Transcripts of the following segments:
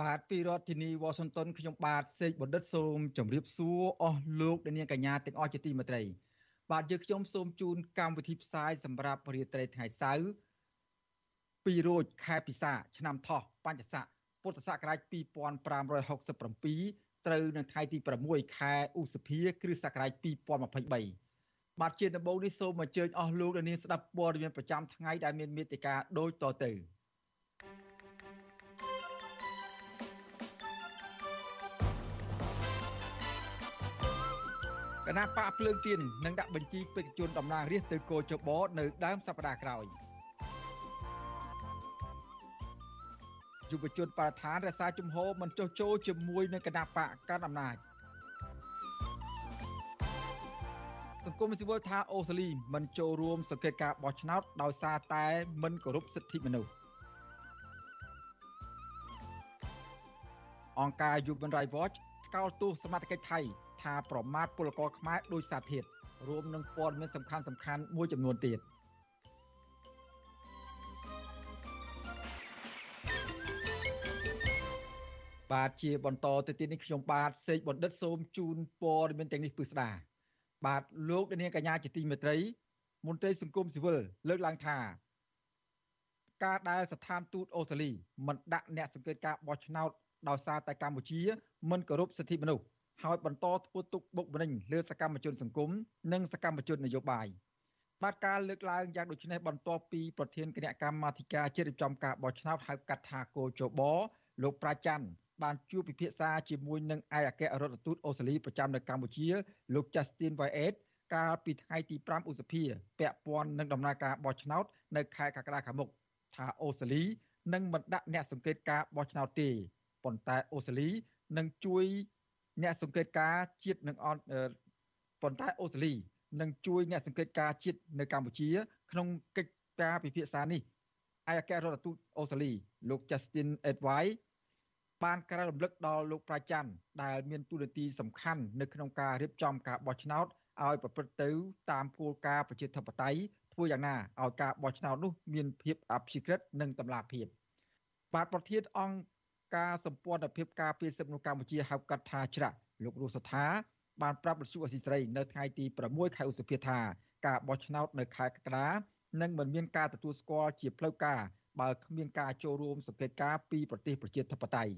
បាទពីរដ្ឋធានីវ៉ាស៊ីនតោនខ្ញុំបាទសេកបណ្ឌិតសូមជម្រាបសួរអស់លោកអ្នកនាងកញ្ញាទាំងអស់ជាទីមេត្រី បាទយើងខ្ញុំសូមជូនកម្មវិធីផ្សាយសម្រាប់រាត្រីថ្ងៃសៅរ៍ពីរោចខែពិសាឆ្នាំថោះបញ្ញស័កពុទ្ធសករាជ2567ត្រូវនៅថ្ងៃទី6ខែឧសភាគ្រិស្តសករាជ2023បាទជាដំបូងនេះសូមអញ្ជើញអស់លោកអ្នកនាងស្ដាប់ព័ត៌មានប្រចាំថ្ងៃដែលមានមេត្តាដូចតទៅ គណៈបកភ្លើងទៀននឹងដាក់បញ្ជីបេក្ខជនតំណាងរាស្ត្រទៅគោចបនៅដើមសប្តាហ៍ក្រោយយុវជនបរិស្ថានរក្សាជំហរមិនចុះចូលជាមួយនឹងគណៈបកកាន់អំណាចសង្គមស៊ីវិលថាអូស្ត្រាលីមិនចូលរួមសង្កេតការបោះឆ្នោតដោយសារតែមិនគោរពសិទ្ធិមនុស្សអង្គការ Human Rights Watch ថ្កោលទោសសមត្ថកិច្ចថៃ ថាប្រមាថពលករខ្មែរដោយសារធាតុរួមនឹងព័ត៌មានសំខាន់សំខាន់មួយចំនួនទៀតបាទជាបន្តទៅទៀតនេះខ្ញុំបាទសេកបណ្ឌិតសូមជូនព័ត៌មានទាំងនេះពិស្ដាបាទលោកនាងកញ្ញាជាទីមេត្រី មន្ត្រីសង្គមស៊ីវិលលើកឡើងថាការដែលស្ថានទូតអូស្ត្រាលីមិនដាក់អ្នកសង្កេតការបោះឆ្នោតដោយសារតែកម្ពុជាមិនគោរពសិទ្ធិមនុស្ស ហើយបន្តធ្វើទុកបុកម្នេញលើសកម្មជនសង្គមនិងសកម្មជននយោបាយបាទការលើកឡើងយ៉ាងដូចនេះបន្ទាប់ពីប្រធានគណៈកម្មាធិការជាតិរៀបចំការបោះឆ្នោតហៅកាត់ថាគោចបលោកប្រាច័ន្ទបានជួបពិភាក្សាជាមួយនឹងឯកអគ្គរដ្ឋទូតអូស្ត្រាលីប្រចាំនៅកម្ពុជាលោក Justin Wyatt កាលពីថ្ងៃទី5ឧសភាពាក់ព័ន្ធនឹងដំណើរការបោះឆ្នោតនៅខែកក្កដាខាងមុខថាអូស្ត្រាលីនឹងមិនដាក់អ្នកសង្កេតការបោះឆ្នោតទេប៉ុន្តែអូស្ត្រាលីនឹងជួយ អ្នកសង្កេតការជាតិនឹងអនប៉ុន្តែអូស្ត្រាលីនឹងជួយអ្នកសង្កេតការជាតិនៅកម្ពុជា ក្នុងកិច្ចការពិភាក្សានេះឯកអគ្គរដ្ឋទូតអូស្ត្រាលី លោក Justin Edward បានក្រាបរំលឹកដល់លោកប្រាច័ន្ទដែលមានទូនាទីសំខាន់នៅក្នុងការរៀបចំការបោះឆ្នោតឲ្យប្រព្រឹត្តទៅតាមគោលការណ៍ប្រជាធិបតេយ្យធ្វើយ៉ាងណាឲ្យការបោះឆ្នោតនោះមានភាពអព្យាក្រឹតនិងតម្លាភាពបាទប្រធានអង្គ ការសម្ព័ន្ធភាពការពារសិទ្ធិមនុស្សកម្ពុជាហៅកាត់ថាច្រាក់លោករស់សថាបានប្រាប់វិទ្យុអសីស្រីនៅថ្ងៃទី6ខែឧសភាថាការបោះឆ្នោតនៅខែកក្កដានឹងមិនមានការទទួលស្គាល់ជាផ្លូវការបើគ្មានការចូលរួមសង្កេតការពីប្រទេសប្រជាធិបតេយ្យ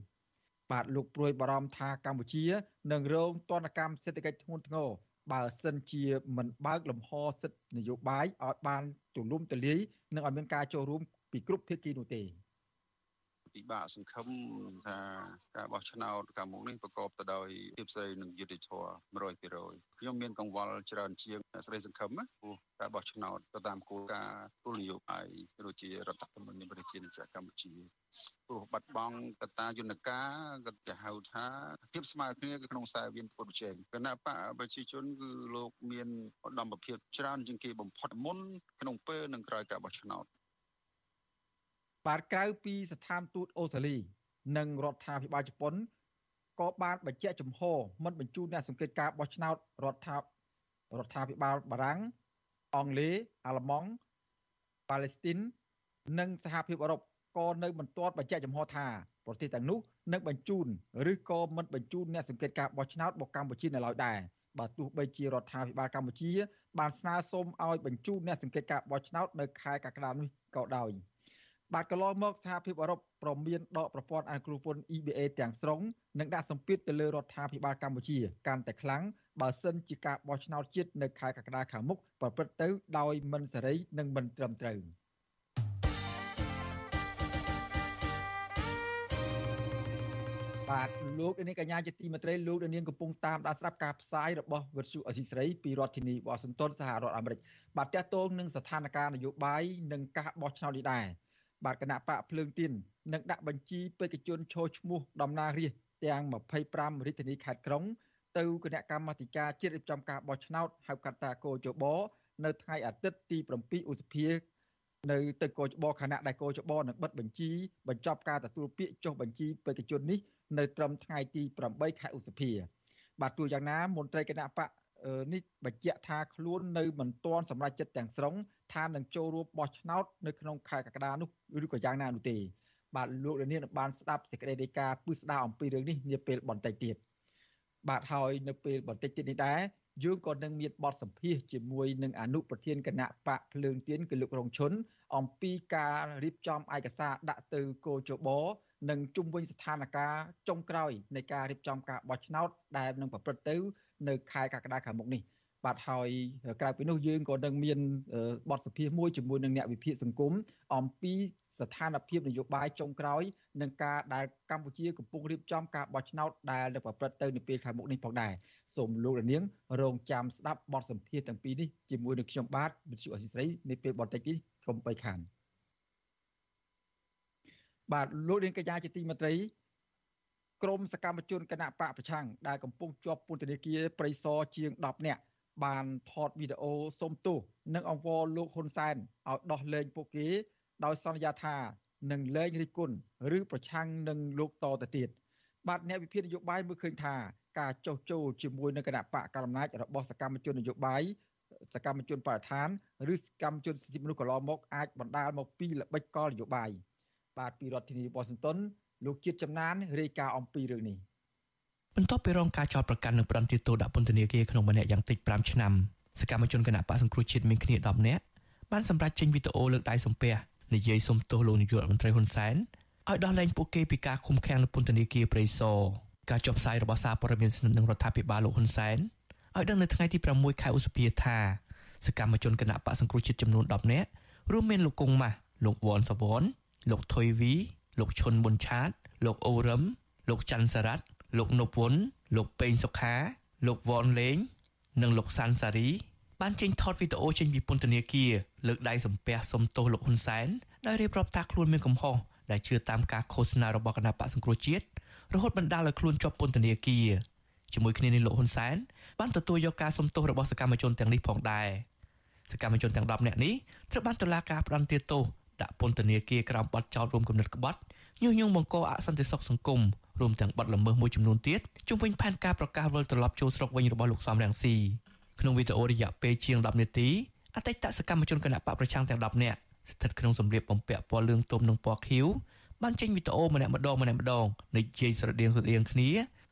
បាទលោកព្រួយបារម្ភថាកម្ពុជានឹងរងទណ្ឌកម្មសេដ្ឋកិច្ចធ្ងន់ធ្ងរបើសិនជាមិនបើកលំហសិទ្ធិនយោបាយឲ្យបានទូលំទូលាយនិងឲ្យមានការចូលរួមពីគ្រប់ភាគីនោះទេ ពិបាកសង្ឃឹមថាការបោះឆ្នោតកាលមុខនេះប្រកបទៅដោយភាពស្រីនិងយុត្តិធម៌100%ខ្ញុំមានកង្វល់ច្រើនជាងស្រីសង្ឃឹមណាព្រោះការបោះឆ្នោតទៅតាមគោលការណ៍គោលនយោបាយដូចជារដ្ឋធម្មនុញ្ញប្រជាណាចក្រកម្ពុជាព្រោះបាត់បង់កតាយន្តការក៏គេហៅថាភាពស្មើគ្នាក្នុងខ្សែវៀនពុតប្រជែងគណៈបកប្រជាជនគឺលោកមានឧត្តមភាពច្រើនជាងគេបំផុតមុនក្នុងពេលនិងក្រោយការបោះឆ្នោត បាទក្រៅពីស្ថានទូតអូស្ត្រាលី និងរដ្ឋាភិបាលជប៉ុនក៏បានបញ្ជាក់ចំហមិនបញ្ជូនអ្នកសង្កេតការបោះឆ្នោតរដ្ឋារដ្ឋាភិបាលបារាំងអង់គ្លេសអាល្លឺម៉ង់ប៉ាឡេស្ទីននិងសហភាពអឺរ៉ុបក៏នៅមិនទាន់បញ្ជាក់ចំហថាប្រទេសទាំងនោះនឹងបញ្ជូនឬក៏មិនបញ្ជូនអ្នកសង្កេតការបោះឆ្នោតមកកម្ពុជានៅឡើយដែរបើទោះបីជារដ្ឋាភិបាលកម្ពុជា បានស្នើសុំឲ្យបញ្ជូនអ្នកសង្កេតការបោះឆ្នោតនៅខែកក្កដានេះក៏ដោយ។ បាទកន្លងមកសហភាពអឺរ៉ុបប្រមានដកប្រព័ន្ធអនុគ្រោះពន្ធ EBA ទាំងស្រុងនិងដាក់សម្ពាធទៅលើរដ្ឋាភិបាលកម្ពុជាកាន់តែខ្លាំងបើសិនជាការបោះឆ្នោតជាតិនៅខែកក្កដាខាងមុខប្រព្រឹត្តទៅដោយមិនសេរីនិងមិនត្រឹមត្រូវបាទលោកនាងកញ្ញាជាទីមេត្រីលោកនាងកំពុងតាមដានស្ដាប់ការផ្សាយរបស់វិទ្យុអស៊ីសេរីពីរដ្ឋធានីវ៉ាស៊ីនតោនសហរដ្ឋអាមេរិកបាទតកតងនឹងស្ថានភាពនយោបាយនិងការបោះឆ្នោតនេះដែរ បាទគណៈបកភ្លើងទៀននឹងដាក់បញ្ជីបេក្ខជនឈរឈ្មោះតំណាងរាស្ត្រទាំង25រាជធានីខេត្តក្រុងទៅគណៈកម្មាធិការជាតិរៀបចំការបោះឆ្នោតហៅកាត់តាកោជបនៅថ្ងៃអាទិត្យទី7ឧសភានៅទៅកោជបខណៈដែលកោជបនឹងបិទបញ្ជីបញ្ចប់ការទទួលពាក្យចុះបញ្ជីបេក្ខជននេះនៅត្រឹមថ្ងៃទី8ខែឧសភាបាទទោះយ៉ាងណាមន្ត្រីគណៈបក នេះបញ្ជាក់ថាខ្លួននៅមិនទាន់សម្រេចចិត្តទាំងស្រុងថានឹងចូលរួមបោះឆ្នោតនៅក្នុងខែកក្កដានោះឬក៏យ៉ាងណានោះទេបាទលោកលានបានស្ដាប់សេចក្តីរាយការណ៍ពិស្ដារអំពីរឿងនេះនាពេលបន្តិចទៀតបាទហើយនៅពេលបន្តិចទៀតនេះដែរយើងក៏នឹងមានបទសម្ភាសជាមួយនឹងអនុប្រធានគណៈបកភ្លើងទៀនគឺលោករងឈុនអំពីការរៀបចំឯកសារដាក់ទៅគោចបនិងជុំវិញស្ថានភាពចុងក្រោយនៃការរៀបចំការបោះឆ្នោតដែលនឹងប្រព្រឹត្តទៅ នៅខែកក្កដាខាងមុខនេះបាទហើយក្រៅពីនោះយើងក៏នឹងមានបទសភាមួយជាមួយនឹងអ្នកវិភាគសង្គមអំពីស្ថានភាពនយោបាយចុងក្រោយនឹងការដែលកម្ពុជាកំពុងរៀបចំការបោះឆ្នោតដែលនឹងប្រព្រឹត្តទៅនៅពេលខាងមុខនេះផងដែរសូមលោករនាងរងចាំស្ដាប់បទសម្ភាសន៍ទាំងពីរនេះជាមួយនឹងខ្ញុំបាទវិទ្យុអសីស្រីនាពេលបន្តិចនេះកុំបីខានបាទលោកនាងកញ្ញាជាទីមេត្រី ក្រមសកម្មជនគណៈបកប្រឆាំងដែលកំពុងជាប់ពន្ធនាគារព្រៃសរជាង10នាក់បានថតវីដេអូសុំទោសនិងអង្វរលោកហ៊ុនសែនឲ្យដោះលែងពួកគេដោយសន្យាថានឹងលែងរិះគន់ឬប្រឆាំងនឹងលោកតទៅទៀតបាទអ្នកវិភាគនយោបាយមើលឃើញថាការចោះចូលជាមួយនឹងគណៈបកកណ្ដាលអំណាចរបស់សកម្មជននយោបាយសកម្មជនបរិស្ថានឬសកម្មជនសិទ្ធិមនុស្សកន្លងមកអាចបណ្ដាលមកពីល្បិចកលនយោបាយបាទពីរដ្ឋធានីវ៉ាស៊ីនតោន លោកជាតិចំណានរាយការណ៍អំពីរឿងនេះបន្ទាប់ពីរងការចោទប្រកាន់និងប្រន្ទាទោសដាក់ពន្ធនាគារក្នុងម្នាក់យ៉ាងតិច5ឆ្នាំសកម្មជនគណៈបកសង្គ្រោះជាតិមានគ្នា10នាក់បានសម្រេចចេញវីដេអូលើកដៃសំពះនិយាយសុំទោសលោកនាយករដ្ឋមន្ត្រីហ៊ុនសែនឲ្យដោះលែងពួកគេពីការឃុំឃាំងនៅពន្ធនាគារព្រៃសរការចុះផ្សាយរបស់សារព័ត៌មានស្និទ្ធនឹងរដ្ឋាភិបាលលោកហ៊ុនសែនឲ្យដឹងនៅថ្ងៃទី6ខែឧសភាថាសកម្មជនគណៈបកសង្គ្រោះជាតិចំនួន10នាក់រួមមានលោកកុងម៉ាស់លោកវ៉ាន់សវនលោកថុយវី លោកឈុនប៊ុនឆាត លោកអូរឹមលោកច័ន្ទសារ៉ាត់លោកនប់វុនលោកពេងសុខា លោកវ៉នលេង និងលោកសាន់សារី បានចេញថតវីដេអូចេញពីពន្ធនាគារលើកដៃសំពះសុំទោសលោកហ៊ុនសែនដោយរៀបរាប់ថាខ្លួនមានកំហុសដែលជឿតាមការឃោសនារបស់គណៈបកសង្គ្រោះជាតិរហូតបណ្ដាលឲ្យខ្លួនជាប់ពន្ធនាគារជាមួយគ្នានេះលោកហ៊ុនសែនបានទទួលយកការសុំទោសរបស់សកម្មជនទាំងនេះផងដែរសកម្មជនទាំង10នាក់នេះត្រូវបានតុលាការផ្តន្ទាទោស ដាក់ពន្ធនាគារក្រោមបទចោទរួមគំនិតក្បត់ញុះញង់បង្កអសន្តិសុខសង្គមរួមទាំងបទល្មើសមួយចំនួនទៀតជុំវិញផែនការប្រកាសវិលត្រឡប់ចូលស្រុកវិញរបស់លោកសំរងស៊ីក្នុងវីដេអូរយៈពេលជាង10នាទីអតីតសកម្មជនគណៈបកប្រឆាំងទាំង10នាក់ស្ថិតក្នុងសម្លៀកបំពាក់ពណ៌លឿងទុំនិងពណ៌ខៀវបានចេញវីដេអូម្នាក់ម្ដងម្នាក់ម្ដងនិយាយស្រដៀងស្រដៀងគ្នា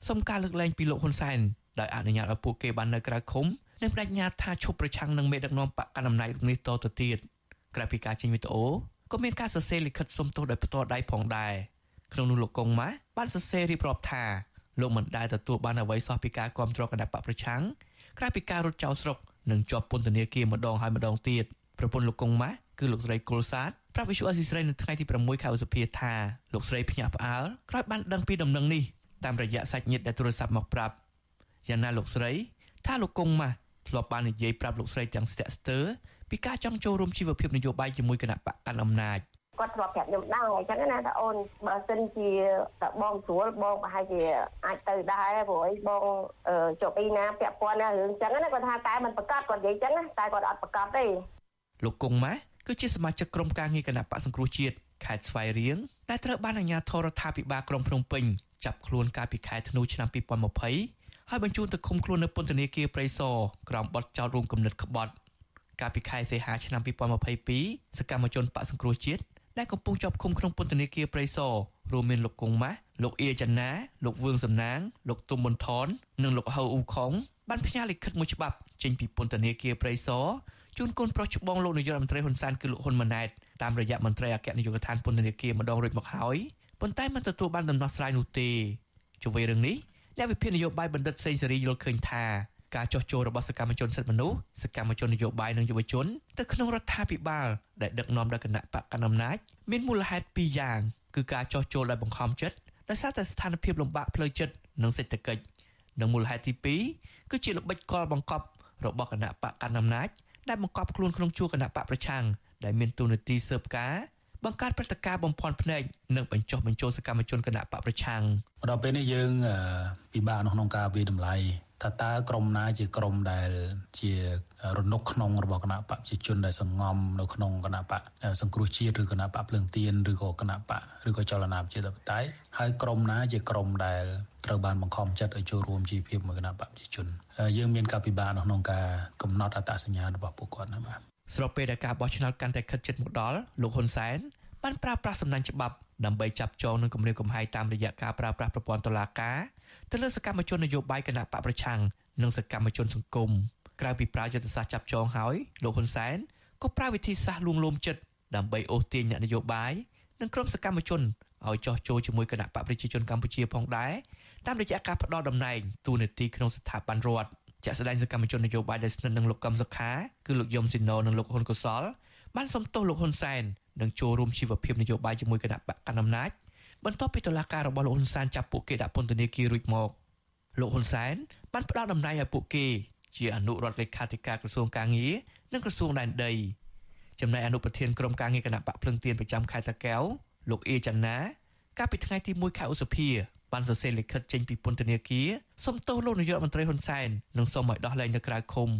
សុំការលើកលែងពីលោកហ៊ុនសែនដោយអនុញ្ញាតឲ្យពួកគេបាននៅក្រៅឃុំនិងបដិញ្ញាថាឈប់ប្រឆាំងនឹងមេដឹកនាំបកកណ្ដាលអំណាចរូបនេះតទៅទៀតក្រៅពីការចេញវីដេអូ ក៏មានការសរសេរលិខិតសុំទោសដោយផ្ទាល់ដៃផងដែរក្នុងនោះលោកកុងម៉ាបានសរសេររៀបរាប់ថាលោកមិនដែលទទួលបានអ្វីសោះពីការគ្រប់គ្រងគណៈបកប្រឆាំងក្រៅពីការរត់ចោលស្រុកនិងជាប់ពន្ធនាគារម្ដងហើយម្ដងទៀតប្រពន្ធលោកកុងម៉ាគឺលោកស្រីគុលសាទប្រាប់វិសុអេស៊ីស្រីនៅថ្ងៃទី6ខែឧសភាថាលោកស្រីភ្ញាក់ផ្អើលក្រោយបានដឹងពីដំណឹងនេះតាមរយៈសាច់ញាតិដែលទូរស័ព្ទមកប្រាប់យ៉ាងណាលោកស្រី ថាលោកកុងម៉ាធ្លាប់បាននិយាយប្រាប់លោកស្រីទាំងស្ទាក់ស្ទើរ ពីការចង់ចូលរួមជីវភាពនយោបាយជាមួយគណៈបកកណ្ដាលអំណាចគាត់ធ្លាប់ប្រាប់ខ្ញុំដែរអញ្ចឹងណាថាអូនបើសិនជាតបងស្រួលបងប្រហែលជាអាចទៅដែរព្រោះអីបងចុះពីណាពាក់ព័ន្ធណារឿងអញ្ចឹងណាគាត់ថាតែមិនប្រកាសគាត់និយាយអញ្ចឹងណាតែគាត់អត់ប្រកាសទេលោកគង់ម៉ាគឺជាសមាជិកក្រុមការងារគណៈបកសង្គ្រោះជាតិខេត្តស្វាយរៀងដែលត្រូវបានអាជ្ញាធររដ្ឋាភិបាលក្រុងភ្នំពេញចាប់ខ្លួនកាលពីខែធ្នូឆ្នាំ2020ហើយបញ្ជូនទៅឃុំខ្លួននៅពន្ធនាគារព្រៃសរក្រោមបទចោទរួមគំនិតក្បត់ កាលពីខែសីហាឆ្នាំ2022សកម្មជនបកសង្គ្រោះជាតិដែលកំពុងជាប់ឃុំក្នុងពន្ធនាគារព្រៃសររួមមានលោកគង់ម៉ាស់លោកអៀចាណាលោកវឿងសំណាងលោកទុំមុនថននិងលោកហៅអ៊ូខុងបានផ្ញើលិខិតមួយច្បាប់ចេញពីពន្ធនាគារព្រៃសរជូនកូនប្រុសច្បងលោកនាយករដ្ឋមន្ត្រីហ៊ុនសែនគឺលោកហ៊ុនម៉ាណែតតាមរយៈមន្ត្រីអគ្គនាយកដ្ឋានពន្ធនាគារម្ដងរួចមកហើយប៉ុន្តែមិនទទួលបានដំណោះស្រាយនោះទេជុំវិញរឿងនេះអ្នកវិភាគនយោបាយបណ្ឌិតសេងសេរីយល់ឃើញថា ការចោះចូលរបស់សកម្មជនសិទ្ធិមនុស្សសកម្មជននយោបាយនិងយុវជនទៅក្នុងរដ្ឋាភិបាលដែលដឹកនាំដោយគណៈបកកណ្ដាលអំណាចមានមូលហេតុពីរយ៉ាងគឺការចោះចូលដោយបង្ខំចិត្តដោយសារតែស្ថានភាពលំបាកផ្លូវចិត្តនិងសេដ្ឋកិច្ចនិងមូលហេតុទី2គឺជាល្បិចកលបង្កប់របស់គណៈបកកណ្ដាលអំណាចដែលបង្កប់ខ្លួនក្នុងជួរគណៈបកប្រឆាំងដែលមានទូនាទីស៊ើបការបង្កើតព្រឹត្តិការណ៍បំភាន់ភ្នែកនិងបញ្ចុះបញ្ចូលសកម្មជនគណៈបកប្រឆាំងដល់ពេលនេះយើងពិបាកក្នុងការវិតម្លៃ ថាតើក្រមណាជាក្រមដែល ជារនុកក្នុងរបស់គណៈបកប្រជាជនដែលសង្ងំនៅក្នុងគណៈបកសង្គ្រោះជាតិឬគណៈបកភ្លើងទៀនឬក៏គណៈបកឬក៏ចលនាប្រជាធិបតេយ្យហើយក្រមណាជាក្រមដែលត្រូវបានបង្ខំចិត្តឲ្យចូលរួមជីវភាពមួយគណៈបកប្រជាជនយើងមានការពិបាកក្នុងការកំណត់អត្តសញ្ញាណរបស់ពួកគាត់ណាបាទស្របពេលដែលការបោះឆ្នោតកាន់តែខិតជិតមកដល់លោកហ៊ុនសែនបានប្រើប្រាស់សំណាញ់ច្បាប់ដើម្បីចាប់ចងនិងគម្រាមកំហែងតាមរយៈការប្រើប្រាស់ប្រព័ន្ធតុលាការ ទៅលើសកម្មជននយោបាយគណៈបកប្រឆាំងនិងសកម្មជនសង្គមក្រៅពីប្រើយុទ្ធសាស្ត្រចាប់ចងហើយលោកហ៊ុនសែនក៏ប្រើវិធីសាស្ត្រលួងលោមចិត្តដើម្បីអូសទាញអ្នកនយោបាយនិងក្រុមសកម្មជនឲ្យចោះចូលជាមួយគណៈបកប្រជាជនកម្ពុជាផងដែរតាមរយៈការផ្ដល់តំណែងទូនាទីក្នុងស្ថាប័នរដ្ឋជាក់ស្ដែងសកម្មជននយោបាយដែលស្និទ្ធនឹងលោកកឹមសុខាគឺលោកយមស៊ីណូនិងលោកហ៊ុនកុសលបានសំទោសលោកហ៊ុនសែននឹងចូលរួមជីវភាពនយោបាយជាមួយគណៈបកកណ្ដាលអំណាច បន្ទាប់ពីតុលាការរបស់លោកហ៊ុនសែនចាប់ពួកគេដាក់ពន្ធនាគាររួចមកលោកហ៊ុនសែនបានផ្ដល់តំណែងឲ្យពួកគេជាអនុរដ្ឋលេខាធិការក្រសួងកាងារនិងក្រសួងដែនដីចំណែកអនុប្រធានក្រុមការងារគណៈបកភ្លឹងទៀនប្រចាំខេត្តតាកែវលោកអេចាន់ណាកាលពីថ្ងៃទី1ខែឧសភាបានសរសេរលិខិតចេញពីពន្ធនាគារសុំទោសលោកនាយករដ្ឋមន្ត្រីហ៊ុនសែននិងសុំឲ្យដោះលែងនៅក្រៅឃុំ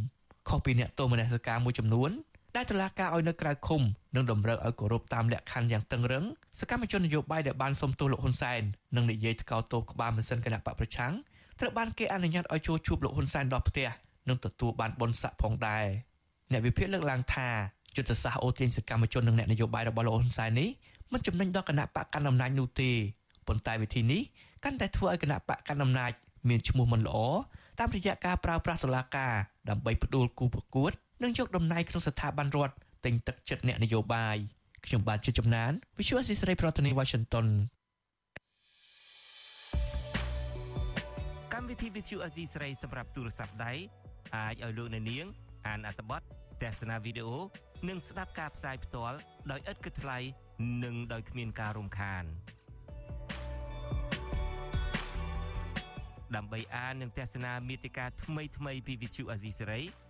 ខុសពីអ្នកទោសមនសិការមួយចំនួន ដែលតុលាការឲ្យនៅក្រៅឃុំនិងតម្រូវឲ្យគោរពតាមលក្ខខណ្ឌយ៉ាងតឹងរឹងសកម្មជននយោបាយដែលបានសុំទោសលោកហ៊ុនសែននិងនិយាយថ្កោលទោសក្បាលម៉ាស៊ីនគណៈបកប្រឆាំងត្រូវបានគេអនុញ្ញាតឲ្យចូលជួបលោកហ៊ុនសែនដល់ផ្ទះនិងទទួលបានបុណ្យស័ក្តិផងដែរអ្នកវិភាគលើកឡើងថាយុទ្ធសាស្ត្រអូទាញសកម្មជននិងអ្នកនយោបាយរបស់លោកហ៊ុនសែននេះមិនចំណេញដល់គណៈបកកណ្ដាលអំណាចនោះទេប៉ុន្តែវិធីនេះកាន់តែធ្វើឲ្យគណៈបកកណ្ដាលអំណាចមានឈ្មោះមិនល្អតាមរយៈការប្រើប្រាស់តុលាការដើម្បីផ្ដួលគូប្រកួត និងយកតំណែងក្នុងស្ថាប័នរដ្ឋទិញទឹកចិត្តអ្នកនយោបាយខ្ញុំបាទជាចំណាន Visual Assisray ប្រធានាទី Washington កម្មវិធី Visual Assisray ស្រីសម្រាប់ទូរស័ព្ទដៃអាចឲ្យលោកអ្នកនាង អានអត្ថបទទស្សនាវីដេអូនិងស្ដាប់ការផ្សាយផ្ទាល់ដោយឥតគិតថ្លៃនិងដោយគ្មានការរំខានដើម្បីអាននិងទស្សនាមេតិការថ្មីថ្មីពី Visual Assisray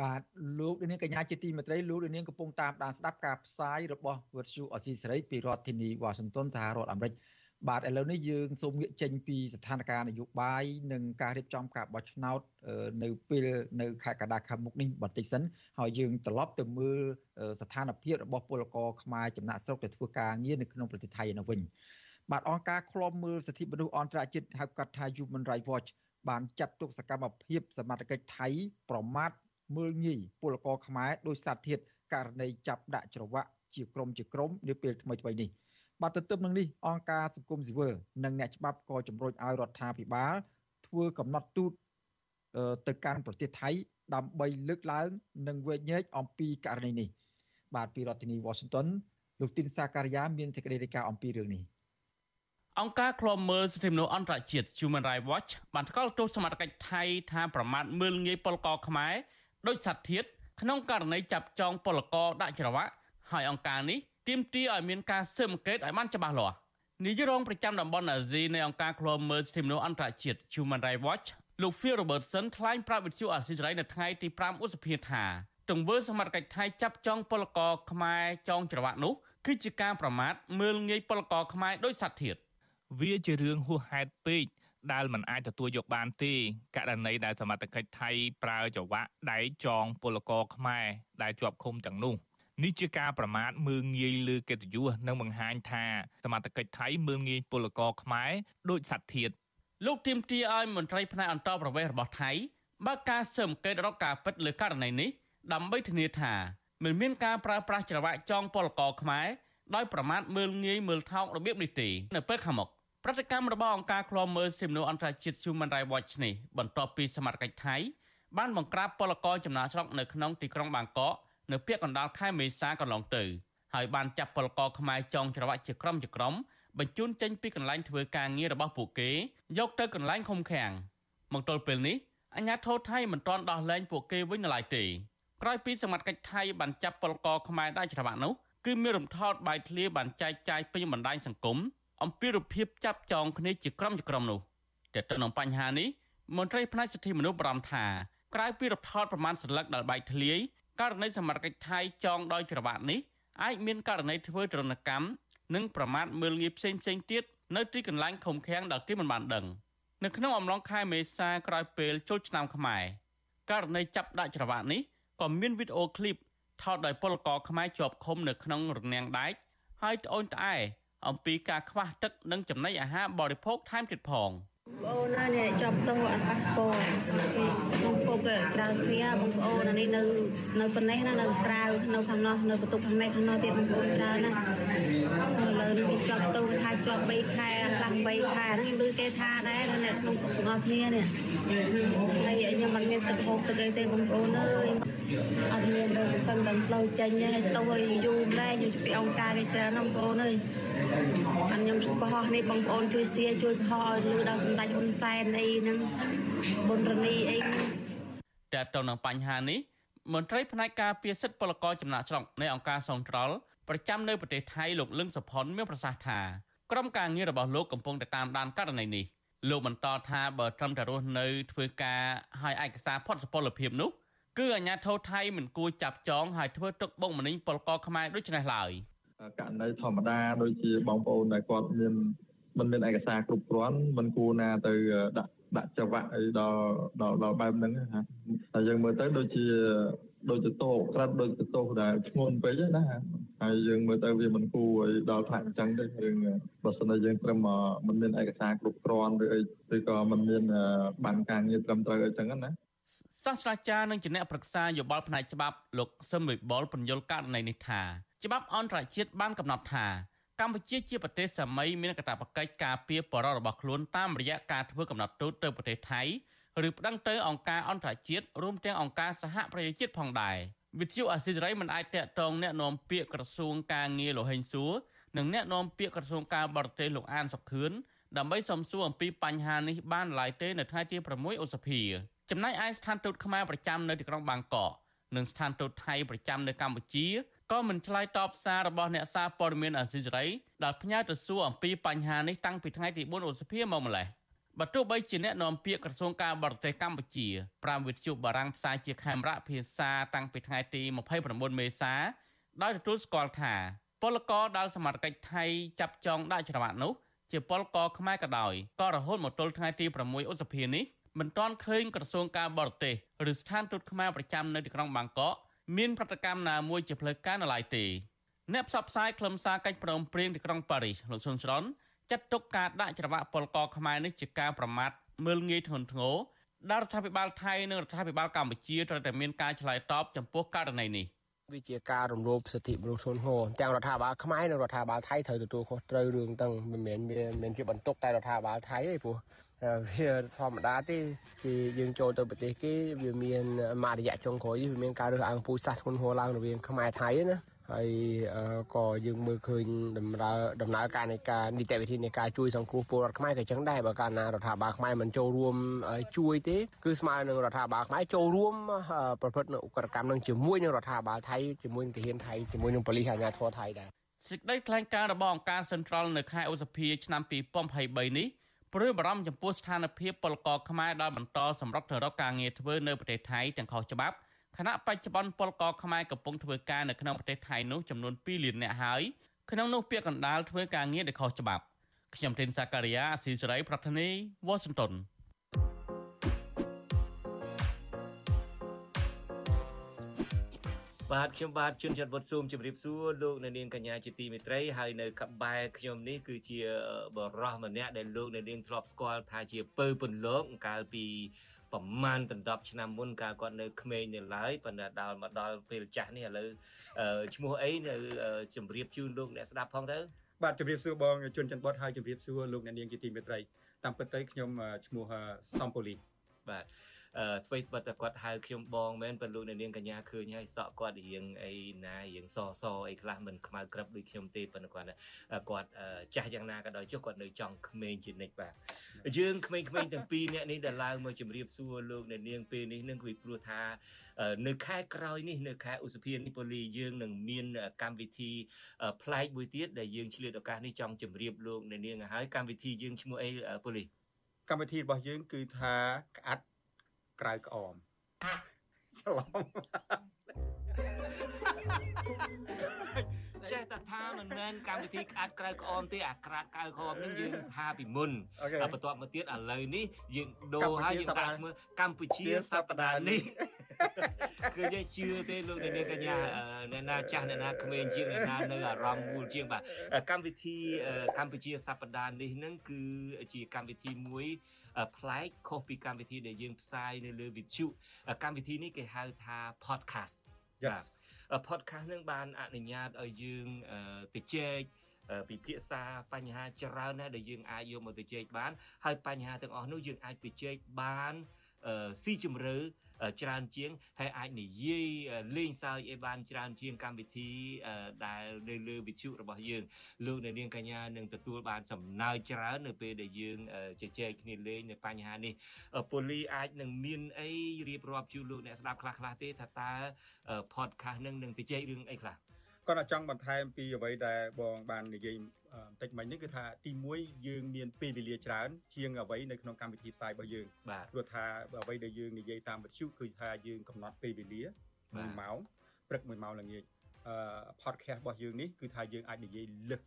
បាទលោកនាងកញ្ញាជាទីមេត្រីលោកនាងកំពុងតាមដានស្ដាប់ការផ្សាយរបស់វិទ្យុអស៊ីសេរីពីរដ្ឋធានីវ៉ាស៊ីនតោនសហរដ្ឋអាមេរិកបាទឥឡូវនេះយើងសូមងាកចេញពីស្ថានភាពនយោបាយនិងការរៀបចំការបោះឆ្នោតនៅពេលនៅខេត្តកណ្ដាលខាងមុខនេះបន្តិចសិនហើយយើងត្រឡប់ទៅមើលស្ថានភាពរបស់ពលករខ្មែរចំណាក់ស្រុកទៅធ្វើការងារនៅក្នុងប្រទេសថៃនៅវិញបាទអង្គការឃ្លាំមើលសិទ្ធិមនុស្សអន្តរជាតិហៅកាត់ថា Human Rights Watch បានចាត់ទុកសកម្មភាពសមត្ថកិច្ចថៃប្រមាថ មើលងាយពលករខ្មែរដោយសារធាតករណីចាប់ដាក់ច្រវាក់ជាក្រុមជាក្រុមនាពេលថ្មីៗនេះបាទទន្ទឹមនឹងនេះអង្គការសង្គមស៊ីវិលនិងអ្នកច្បាប់ក៏ជំរុញឲ្យរដ្ឋាភិបាលធ្វើកំណត់ទូតទៅកាន់ប្រទេសថៃ ដើម្បីលើកឡើង និងវែកញែកអំពីករណីនេះបាទពីរដ្ឋធានី Washington លោកទីនសាការីយ៉ាមានសេចក្តីរាយការណ៍អំពីរឿងនេះអង្គការឃ្លាំមើលសិទ្ធិមនុស្សអន្តរជាតិ Human Rights Watch បានថ្កោលទោសសមត្ថកិច្ចថៃថាប្រមាថមើលងាយពលករខ្មែរ ដោយសត្វធាតក្នុងករណីចាប់ចងពលករដាក់ច្រវាក់ហើយអង្គការនេះទាមទារឲ្យមានការស៊ើបអង្កេតឲ្យបានច្បាស់លាស់នាយករងប្រចាំតំបន់អាស៊ីនៃអង្គការឃ្លាំមើលសិទ្ធិមនុស្សអន្តរជាតិ Human Rights Watch លោក Phil Robertson ថ្លែងប្រាប់វិទ្យុអាស៊ីសេរីនៅថ្ងៃទី5ឧសភាថាទង្វើសមត្ថកិច្ចថៃចាប់ចងពលករខ្មែរចងច្រវាក់នោះគឺជាការប្រមាថមើលងាយពលករខ្មែរដោយសត្វធាតវាជារឿងហួសហេតុពេក ដែលមិនអាចទទួលយកបានទេករណីដែលសមត្ថកិច្ចថៃប្រើចង្វាក់ដៃចងពលករខ្មែរដែលជាប់ឃុំទាំងនោះនេះជាការប្រមាថមើងងាយលើកិត្តិយសនិងបង្ហាញថាសមត្ថកិច្ចថៃមើងងាយពលករខ្មែរដូចសត្វធាតលោកទៀមទាឲ្យមន្ត្រីផ្នែកអន្តរប្រវេសន៍របស់ថៃបើកការស៊ើបអង្កេតរកការពិតលើករណីនេះដើម្បីធានាថាមិនមានការប្រើប្រាស់ច្រវាក់ចងពលករខ្មែរដោយប្រមាថមើលងាយមើលថោករបៀបនេះទេនៅពេលខាងមុខ ប្រតិកម្មរបស់អង្គការឃ្លាំមើលសិទ្ធិមនុស្សអន្តរជាតិ Human Rights Watch នេះបន្ទាប់ពីសមត្ថកិច្ចថៃបានបង្ក្រាបពលករចំណាកស្រុកនៅក្នុងទីក្រុងបាងកកនៅពាក់កណ្ដាលខែមេសាកន្លងទៅហើយបានចាប់ពលករខ្មែរចងច្រវាក់ជាក្រុមជាក្រុមបញ្ជូនចេញពីកន្លែងធ្វើការងាររបស់ពួកគេយកទៅកន្លែងឃុំឃាំងមកទល់ពេលនេះអាជ្ញាធរថៃមិនទាន់ដោះលែងពួកគេវិញនៅឡើយទេក្រោយពីសមត្ថកិច្ចថៃបានចាប់ពលករខ្មែរដែលច្រវាក់នោះគឺមានរំថោតបាយធ្លាបានចែកចាយពេញបណ្ដាញសង្គម អំពីរូបភាពចាប់ចងគ្នាជាក្រុមជាក្រុមនោះតែទៅនឹងបញ្ហានេះមន្ត្រីផ្នែកសិទ្ធិមនុស្សបារម្ភថាក្រៅពីរដ្ឋថតប្រមាណសន្លឹកដល់បែកធ្លាយករណីសមត្ថកិច្ចថៃចងដោយច្រវាក់នេះអាចមានករណីធ្វើទរណកម្មនិងប្រមាថមើលងាយផ្សេងផ្សេងទៀតនៅទីកន្លែងឃុំឃាំងដែលគេមិនបានដឹងនៅក្នុងអំឡុងខែមេសាក្រោយពេលចូលឆ្នាំខ្មែរករណីចាប់ដាក់ច្រវាក់នេះក៏មានវីដេអូឃ្លីបថតដោយពលករខ្មែរជាប់ឃុំនៅក្នុងរនាំងដែកហើយត្អូញត្អែ អំពីការខ្វះទឹកនិងចំណីអាហារបរិភោគថែមទៀតផង។បងអូននេះជាប់ទោសអត់ប៉ាសពតក្នុងពុកក្រៅគ្នាបងប្អូននេះនៅនៅប៉ុណ្ណេះណានៅក្រៅនៅខាងនោះនៅបន្ទប់ខាងនេះខាងនោះទៀតបងប្អូនច្រើនណាឥឡូវនេះជាប់ទោសថាជាប់3ខែខ្លះ3ខែហ្នឹងឮគេថាដែរនៅក្នុងពុកទាំងអស់គ្នានេះហើយខ្ញុំមិនមានទឹកហូបទឹកអីទេបងប្អូនអើយ អត់មានដល់សឹងដល់ផ្លូវចេញហើយទៅឲ្យយូរម្ល៉េះយូរពីអង្គការគេច្រើនណាស់បងប្អូនអើយអត់ខ្ញុំបោះនេះបងប្អូនជួយសៀជួយបោះឲ្យលឺដល់សម្ដេចហ៊ុនសែនអីហ្នឹងប៊ុនរនីអីហ្នឹងតែទៅនឹងបញ្ហានេះមន្ត្រីផ្នែកការពារសិទ្ធិពលករចំណាក់ស្រុកនៃអង្គការសង្ត្រល់ប្រចាំនៅប្រទេសថៃលោកលឹងសុផុនមានប្រសាសន៍ថាក្រុមការងាររបស់លោកកំពុងតែតាមដានករណីនេះលោកបន្តថាបើត្រឹមតែរស់នៅធ្វើការឲ្យឯកសារផុតសុពលភាពនោះ គឺអាជ្ញាធរថៃមិនគួរចាប់ចងហើយធ្វើទុកបុកម្នេញពលករខ្មែរដូចនេះឡើយករណីធម្មតាដូចជាបងប្អូនដែលគាត់មានមិនមានឯកសារគ្រប់គ្រាន់មិនគួរណាទៅដាក់ដាក់ចង្វាក់អីដល់ដល់ដល់បែបហ្នឹងណាតែយើងមើលទៅដូចជាដូចទៅតោក្រិតដូចទៅតោដែលធ្ងន់ពេកណាហើយយើងមើលទៅវាមិនគួរឲ្យដល់ថ្នាក់អញ្ចឹងទេយើងបើសិនតែយើងត្រឹមមិនមានឯកសារគ្រប់គ្រាន់ឬអីឬក៏មិនមានបានការងារត្រឹមត្រូវអីចឹងណា សាស្ត្រាចារ្យនិងជាអ្នកប្រឹក្សាយោបល់ផ្នែកច្បាប់លោកសឹមវិបុលពន្យល់ករណីនេះថាច្បាប់អន្តរជាតិបានកំណត់ថាកម្ពុជាជាប្រទេសសម័យមានកាតព្វកិច្ចការពារបរិបទរបស់ខ្លួនតាមរយៈការធ្វើកំណត់ទូតទៅប្រទេសថៃឬប្តឹងទៅអង្គការអន្តរជាតិរួមទាំងអង្គការសហប្រជាជាតិផងដែរវិទ្យុអាស៊ីសេរីមិនអាចតាក់ទងแนะនាំពាក្យក្រសួងការងារលោកហេងសួរនិងแนะនាំពាក្យក្រសួងការបរទេសលោកអានសុខឿនដើម្បីសំសួរអំពីបញ្ហានេះបានឡើយទេនៅថ្ងៃទី6ឧសភា ចំណែកឯស្ថានទូតខ្មែរប្រចាំនៅទីក្រុងបាងកកនិងស្ថានទូតថៃប្រចាំនៅកម្ពុជាក៏មិនឆ្លើយតបសាររបស់អ្នកសារព័ត៌មានអាស៊ីសេរីដែលផ្ញើទៅសួរអំពីបញ្ហានេះតាំងពីថ្ងៃទី4ឧសភាមកម្លេះបើទោះបីជាអ្នកនាំពាក្យក្រសួងការបរទេសកម្ពុជាប្រាំវិទ្យុបារាំងផ្សាយជាខេមរៈភាសាតាំងពីថ្ងៃទី29មេសាដោយទទួលស្គាល់ថាពលករដែលសមត្ថកិច្ចថៃចាប់ចងដាក់ច្រវាក់នោះជាពលករខ្មែរក៏ដោយក៏រហូតមកទល់ថ្ងៃទី6ឧសភានេះ មិនទាន់ឃើញក្រសួងការបរទេសឬស្ថានទូតខ្មែរប្រចាំនៅទីក្រុងបាងកកមានប្រតិកម្មណាមួយជាផ្លូវការនៅឡើយទេអ្នកផ្សព្វផ្សាយខ្លឹមសារកិច្ចព្រមព្រៀងទីក្រុងប៉ារីសលោកស៊ុនស្រនចាត់ទុកការដាក់ច្រវាក់ពលករខ្មែរនេះជាការប្រមាថមើលងាយធ្ងន់ធ្ងរដែលរដ្ឋាភិបាលថៃនិងរដ្ឋាភិបាលកម្ពុជាត្រូវតែមានការឆ្លើយតបចំពោះករណីនេះវាជាការរំលោភសិទ្ធិមនុស្សធ្ងន់ធ្ងរទាំងរដ្ឋាភិបាលខ្មែរនិងរដ្ឋាភិបាលថៃត្រូវទទួលខុសត្រូវរឿងទាំងមិនមែនមានជាបន្ទុកតែរដ្ឋាភិបាលថៃទេព្រោះ វាធម្មតាទេគឺយើងចូលទៅប្រទេសគេវាមានមួយរយៈចុងក្រោយវាមានការរើសអើងពូជសាសន៍ធ្ងន់ធ្ងរឡើងរវាងខ្មែរថៃណាហើយក៏យើងមើលឃើញដំណើរដំណើរការនៃការនីតិវិធីនៃការជួយសង្គ្រោះពលរដ្ឋខ្មែរក៏ចឹងដែរបើកាលណារដ្ឋាភិបាលខ្មែរមិនចូលរួមជួយទេគឺស្មើនឹងរដ្ឋាភិបាលខ្មែរចូលរួមប្រព្រឹត្តនៅឧក្រិដ្ឋកម្មនឹងជាមួយនឹងរដ្ឋាភិបាលថៃជាមួយនឹងទាហានថៃជាមួយនឹងប៉ូលីសអាជ្ញាធរថៃដែរសេចក្តីថ្លែងការណ៍របស់អង្គការ Central នៅខែឧសភាឆ្នាំ2023នេះ ព្រួយបារម្ភចំពោះស្ថានភាពពលករខ្មែរដែលបន្តសម្រុកទៅរកការងារធ្វើនៅប្រទេសថៃទាំងខុសច្បាប់ខណៈបច្ចុប្បន្នពលករខ្មែរកំពុងធ្វើការនៅក្នុងប្រទេសថៃនោះចំនួន2លាននាក់ហើយក្នុងនោះពាក្យកណ្ដាលធ្វើការងារដែលខុសច្បាប់ខ្ញុំធីនសាការីយ៉ាអស៊ីសេរីប្រធានីវ៉ាស៊ីនតោន បាទខ្ញុំបាទជួនច័ន្ទវត្តស៊ូមជម្រាបសួរលោកអ្នកនាងកញ្ញាជាទីមេត្រីហើយនៅកបែរខ្ញុំនេះគឺជាបរោះម្នាក់ដែលលោកអ្នកនាងធ្លាប់ស្គាល់ថាជាពើពន្លកកាលពីប្រមាណដប់ឆ្នាំមុនកាលគាត់នៅក្មេងនៅឡើយប៉ុន្តែដល់មកដល់ពេលចាស់នេះឥឡូវឈ្មោះអីនៅជម្រាបជូនលោកអ្នកស្ដាប់ផងទៅបាទជម្រាបសួរបងជួនច័ន្ទវត្តហើយជម្រាបសួរលោកអ្នកនាងជាទីមេត្រីតាមពិតទៅខ្ញុំឈ្មោះសំពូលីបាទ អ្វីបើតែគាត់ហៅខ្ញុំបងមែនប៉ុន្តែលោកអ្នកនាងកញ្ញាឃើញហើយសក់គាត់រៀងអីណារៀងសសអីខ្លះមិនខ្មៅក្រឹបដូចខ្ញុំទេប៉ុន្តែគាត់គាត់ចាស់យ៉ាងណាក៏ដោយចុះគាត់នៅចង់ក្មេងជានិច្ចបាទយើងក្មេងៗទាំងពីរអ្នកនេះដែលឡើងមកជម្រាបសួរលោកអ្នកនាងពេលនេះនឹងគឺព្រោះថានៅខែក្រោយនេះនៅខែឧសភានេះពូលីយើងនឹងមានកម្មវិធីប្លែកមួយទៀតដែលយើងឆ្លៀតឱកាសនេះចង់ជម្រាបលោកអ្នកនាងឲ្យកម្មវិធីយើងឈ្មោះអីពូលីកម្មវិធីរបស់យើងគឺថាក្អាត់ ក្រៅក្អមច្រឡំចេះតែថាមិនមែនកម្មវិធីក្អាត់ក្រៅក្អមទេអាក្រាត់ក្រៅក្អមនឹងយើងថាពីមុនបន្ទាប់មកទៀតឥឡូវនេះយើងដូរហើយយើងដាក់ឈ្មោះកម្ពុជាសប្តាហ៍នេះ គឺយើងជឿទេលោកអ្នកនាងកញ្ញាអ្នកណាចាស់អ្នកណាក្មេងជាងអ្នកណានៅអារម្មណ៍មូលជាងបាទកម្មវិធីកម្ពុជាសប្តាហ៍នេះនឹងគឺជាកម្មវិធីមួយប្លែកខុសពីកម្មវិធីដែលយើងផ្សាយនៅលើវិទ្យុកម្មវិធីនេះគេហៅថា podcast បាទ podcast នឹងបានអនុញ្ញាតឲ្យយើងទៅជែកពិភាក្សាបញ្ហាច្រើនណាស់ដែលយើងអាចយកមកទៅជែកបាន ហើយបញ្ហាទាំងអស់នោះយើងអាចទៅជែកបានស៊ីជម្រៅ ច្រើនជាងហើយអាចនិយាយលេងសើចឲ្យបានច្រើនជាងកម្មវិធីដែលនៅលើវិទ្យុរបស់យើងលោកអ្នកនាងកញ្ញានឹងទទួលបានសំណើចច្រើននៅពេលដែលយើងជជែកគ្នាលេងនៅបញ្ហានេះពូលីអាចនឹងមានអីរៀបរាប់ជូនលោកអ្នកស្ដាប់ខ្លះៗទេថាតើ podcast នឹងនឹងជជែករឿងអីខ្លះ គាត់ចង់បន្ថែមពីអ្វីដែលបងបាននិយាយបន្តិចមិញនេះគឺថាទី1យើងមានពេលវេលាច្រើន ជាងអ្វីនៅក្នុងកម្មវិធីផ្សាយរបស់យើងព្រោះថាអ្វីដែលយើងនិយាយតាមវិទ្យុគឺថាយើងកំណត់ពេលវេលា1ម៉ោងព្រឹក1ម៉ោងល្ងាចអឺ podcast របស់យើងនេះគឺថាយើងអាចនិយាយលឹះ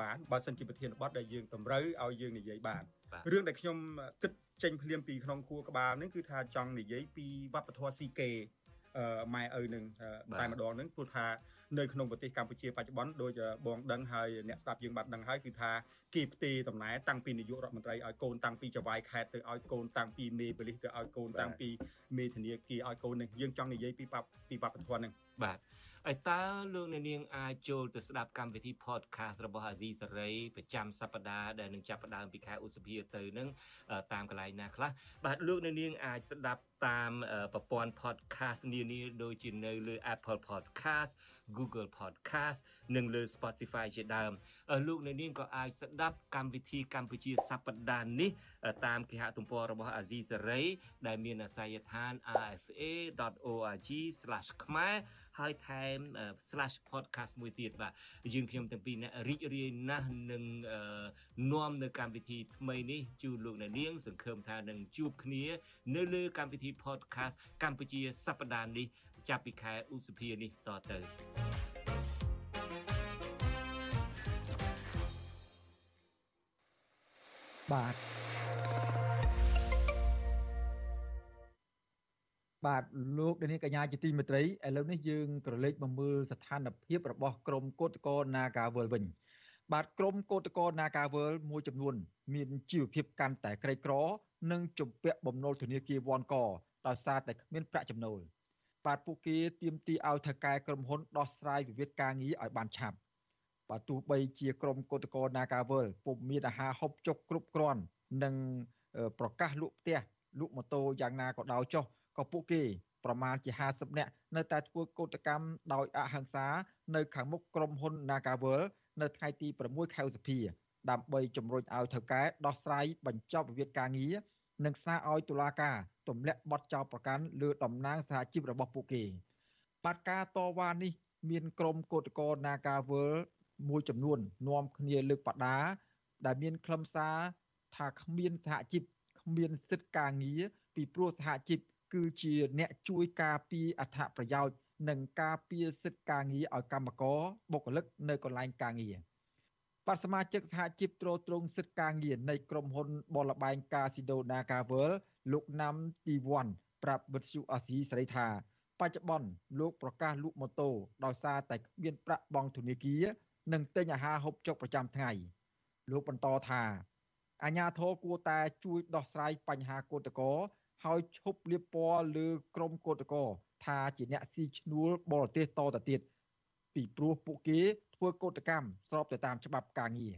បានបើសិនជាប្រធានបទដែលយើងតម្រូវឲ្យយើងនិយាយបានរឿងដែលខ្ញុំគិតចេញភ្លាមពីក្នុងខួរក្បាលនេះគឺថាចង់និយាយពីវប្បធម៌ស៊ីកេម៉ែឪនឹងតែម្ដងនឹងព្រោះថា នៅក្នុងប្រទេសកម្ពុជាបច្ចុប្បន្នដូចបងដឹងហើយអ្នកស្ដាប់យើងបានដឹងហើយគឺថាគេផ្ទេរតំណែងតាំងពីនាយករដ្ឋមន្ត្រីឲ្យកូនតាំងពីចវាយខេត្តទៅឲ្យកូនតាំងពីមេប៉ូលីសទៅឲ្យកូនតាំងពីមេធានាគារឲ្យកូននឹងយើងចង់និយាយពីពីវប្បធម៌នឹងបាទ ហើយតើលោកអ្នកនាងអាចចូលទៅស្ដាប់កម្មវិធី podcast របស់អាស៊ីសេរីប្រចាំសប្តាហ៍ដែលនឹងចាប់ផ្ដើមពីខែឧសភាទៅនឹងតាមកន្លែងណាខ្លះបាទលោកអ្នកនាងអាចស្ដាប់តាមប្រព័ន្ធ podcast នានាដូចជានៅលើ Apple Podcast Google Podcast និងលើ Spotify ជាដើមលោកអ្នកនាងក៏អាចស្ដាប់កម្មវិធីកម្ពុជាសប្តាហ៍នេះ តាមគេហទំព័ររបស់អាស៊ីសេរីដែលមានអាសយដ្ឋាន rfa.org/ ខ្មែរ ហើយថែម /podcast មួយទៀតបាទយើងខ្ញុំទាំងពីរអ្នករីករាយណាស់នឹងនាំនៅកម្មវិធីថ្មីនេះជូនលោកអ្នកនាង សង្ឃឹមថានឹងជួបគ្នា នៅលើកម្មវិធី podcast កម្ពុជាសប្តាហ៍នេះចាប់ពីខែឧសភានេះតទៅបាទ បាទលោកនាងកញ្ញាជាទីមេត្រីឥឡូវនេះយើងក្រឡេកមកមើលស្ថានភាពរបស់ក្រមកោតកោ Nagawal វិញ បាទក្រមកោតកោ Nagawal មួយចំនួន មានជីវភាពកាន់តែក្រីក្រ និងជំពាក់បំណុលធនាគារវ៉ាន់កដោយសារតែគ្មានប្រាក់ចំណូលបាទពួកគេទាមទារឲ្យថៅកែក្រុមហ៊ុនដោះស្រាយវិវាទការងារឲ្យបានឆាប់បាទទោះបីជាក្រមកោតកោ Nagawal ពុំមានអាហារហូបចុកគ្រប់គ្រាន់និងប្រកាសលក់ផ្ទះលក់ម៉ូតូយ៉ាងណាក៏ដោយចុះ ក៏ពួកគេប្រមាណជា50នាក់នៅតែធ្វើកោតកម្មដោយអហិង្សា នៅខាងមុខក្រុមហ៊ុន Nagawal នៅថ្ងៃទី6ខែឧសភាដើម្បីជំរុញឲ្យថៅកែដោះស្រាយបញ្ចប់វិវាទការងារនិងស្នើឲ្យតុលាការទម្លាក់បទចោទប្រកាន់លើតំណាងសហជីពរបស់ពួកគេបាតការតវ៉ានេះ មានក្រុមកោតក្រ Nagawal មួយចំនួននាំគ្នាលើកបដា ដែលមានខ្លឹមសារថាគ្មានសហជីពគ្មានសិទ្ធិការងារពីព្រោះសហជីព គឺជាអ្នកជួយការពារអត្ថប្រយោជន៍និងការពារសិទ្ធិការងារឲ្យកម្មករបុគ្គលិកនៅកន្លែងការងារបដសមាជិកសហជីពត្រួតត្រងសិទ្ធិការងារនៃក្រុមហ៊ុនបលបែងកាស៊ីដូ Nagavel លោកណាំទីវ័នប្រាប់វិទ្យុអាស៊ីសេរីថា បច្ចុប្បន្នលោកប្រកាសលក់ម៉ូតូដោយសារតែគ្មានប្រាក់បង់ធនាគារនិងទិញអាហារហូបចុកប្រចាំថ្ងៃលោកបន្តថាអាញាធរគួរតែជួយដោះស្រាយបញ្ហាកោតក្រ ហើយឈប់លៀបពណ៌លើក្រមកោតកោថាជាអ្នកស៊ីឈ្នួលបរទេសតទៅទៀតពីព្រោះពួកគេធ្វើកោតកម្មស្របទៅតាមច្បាប់ការងារ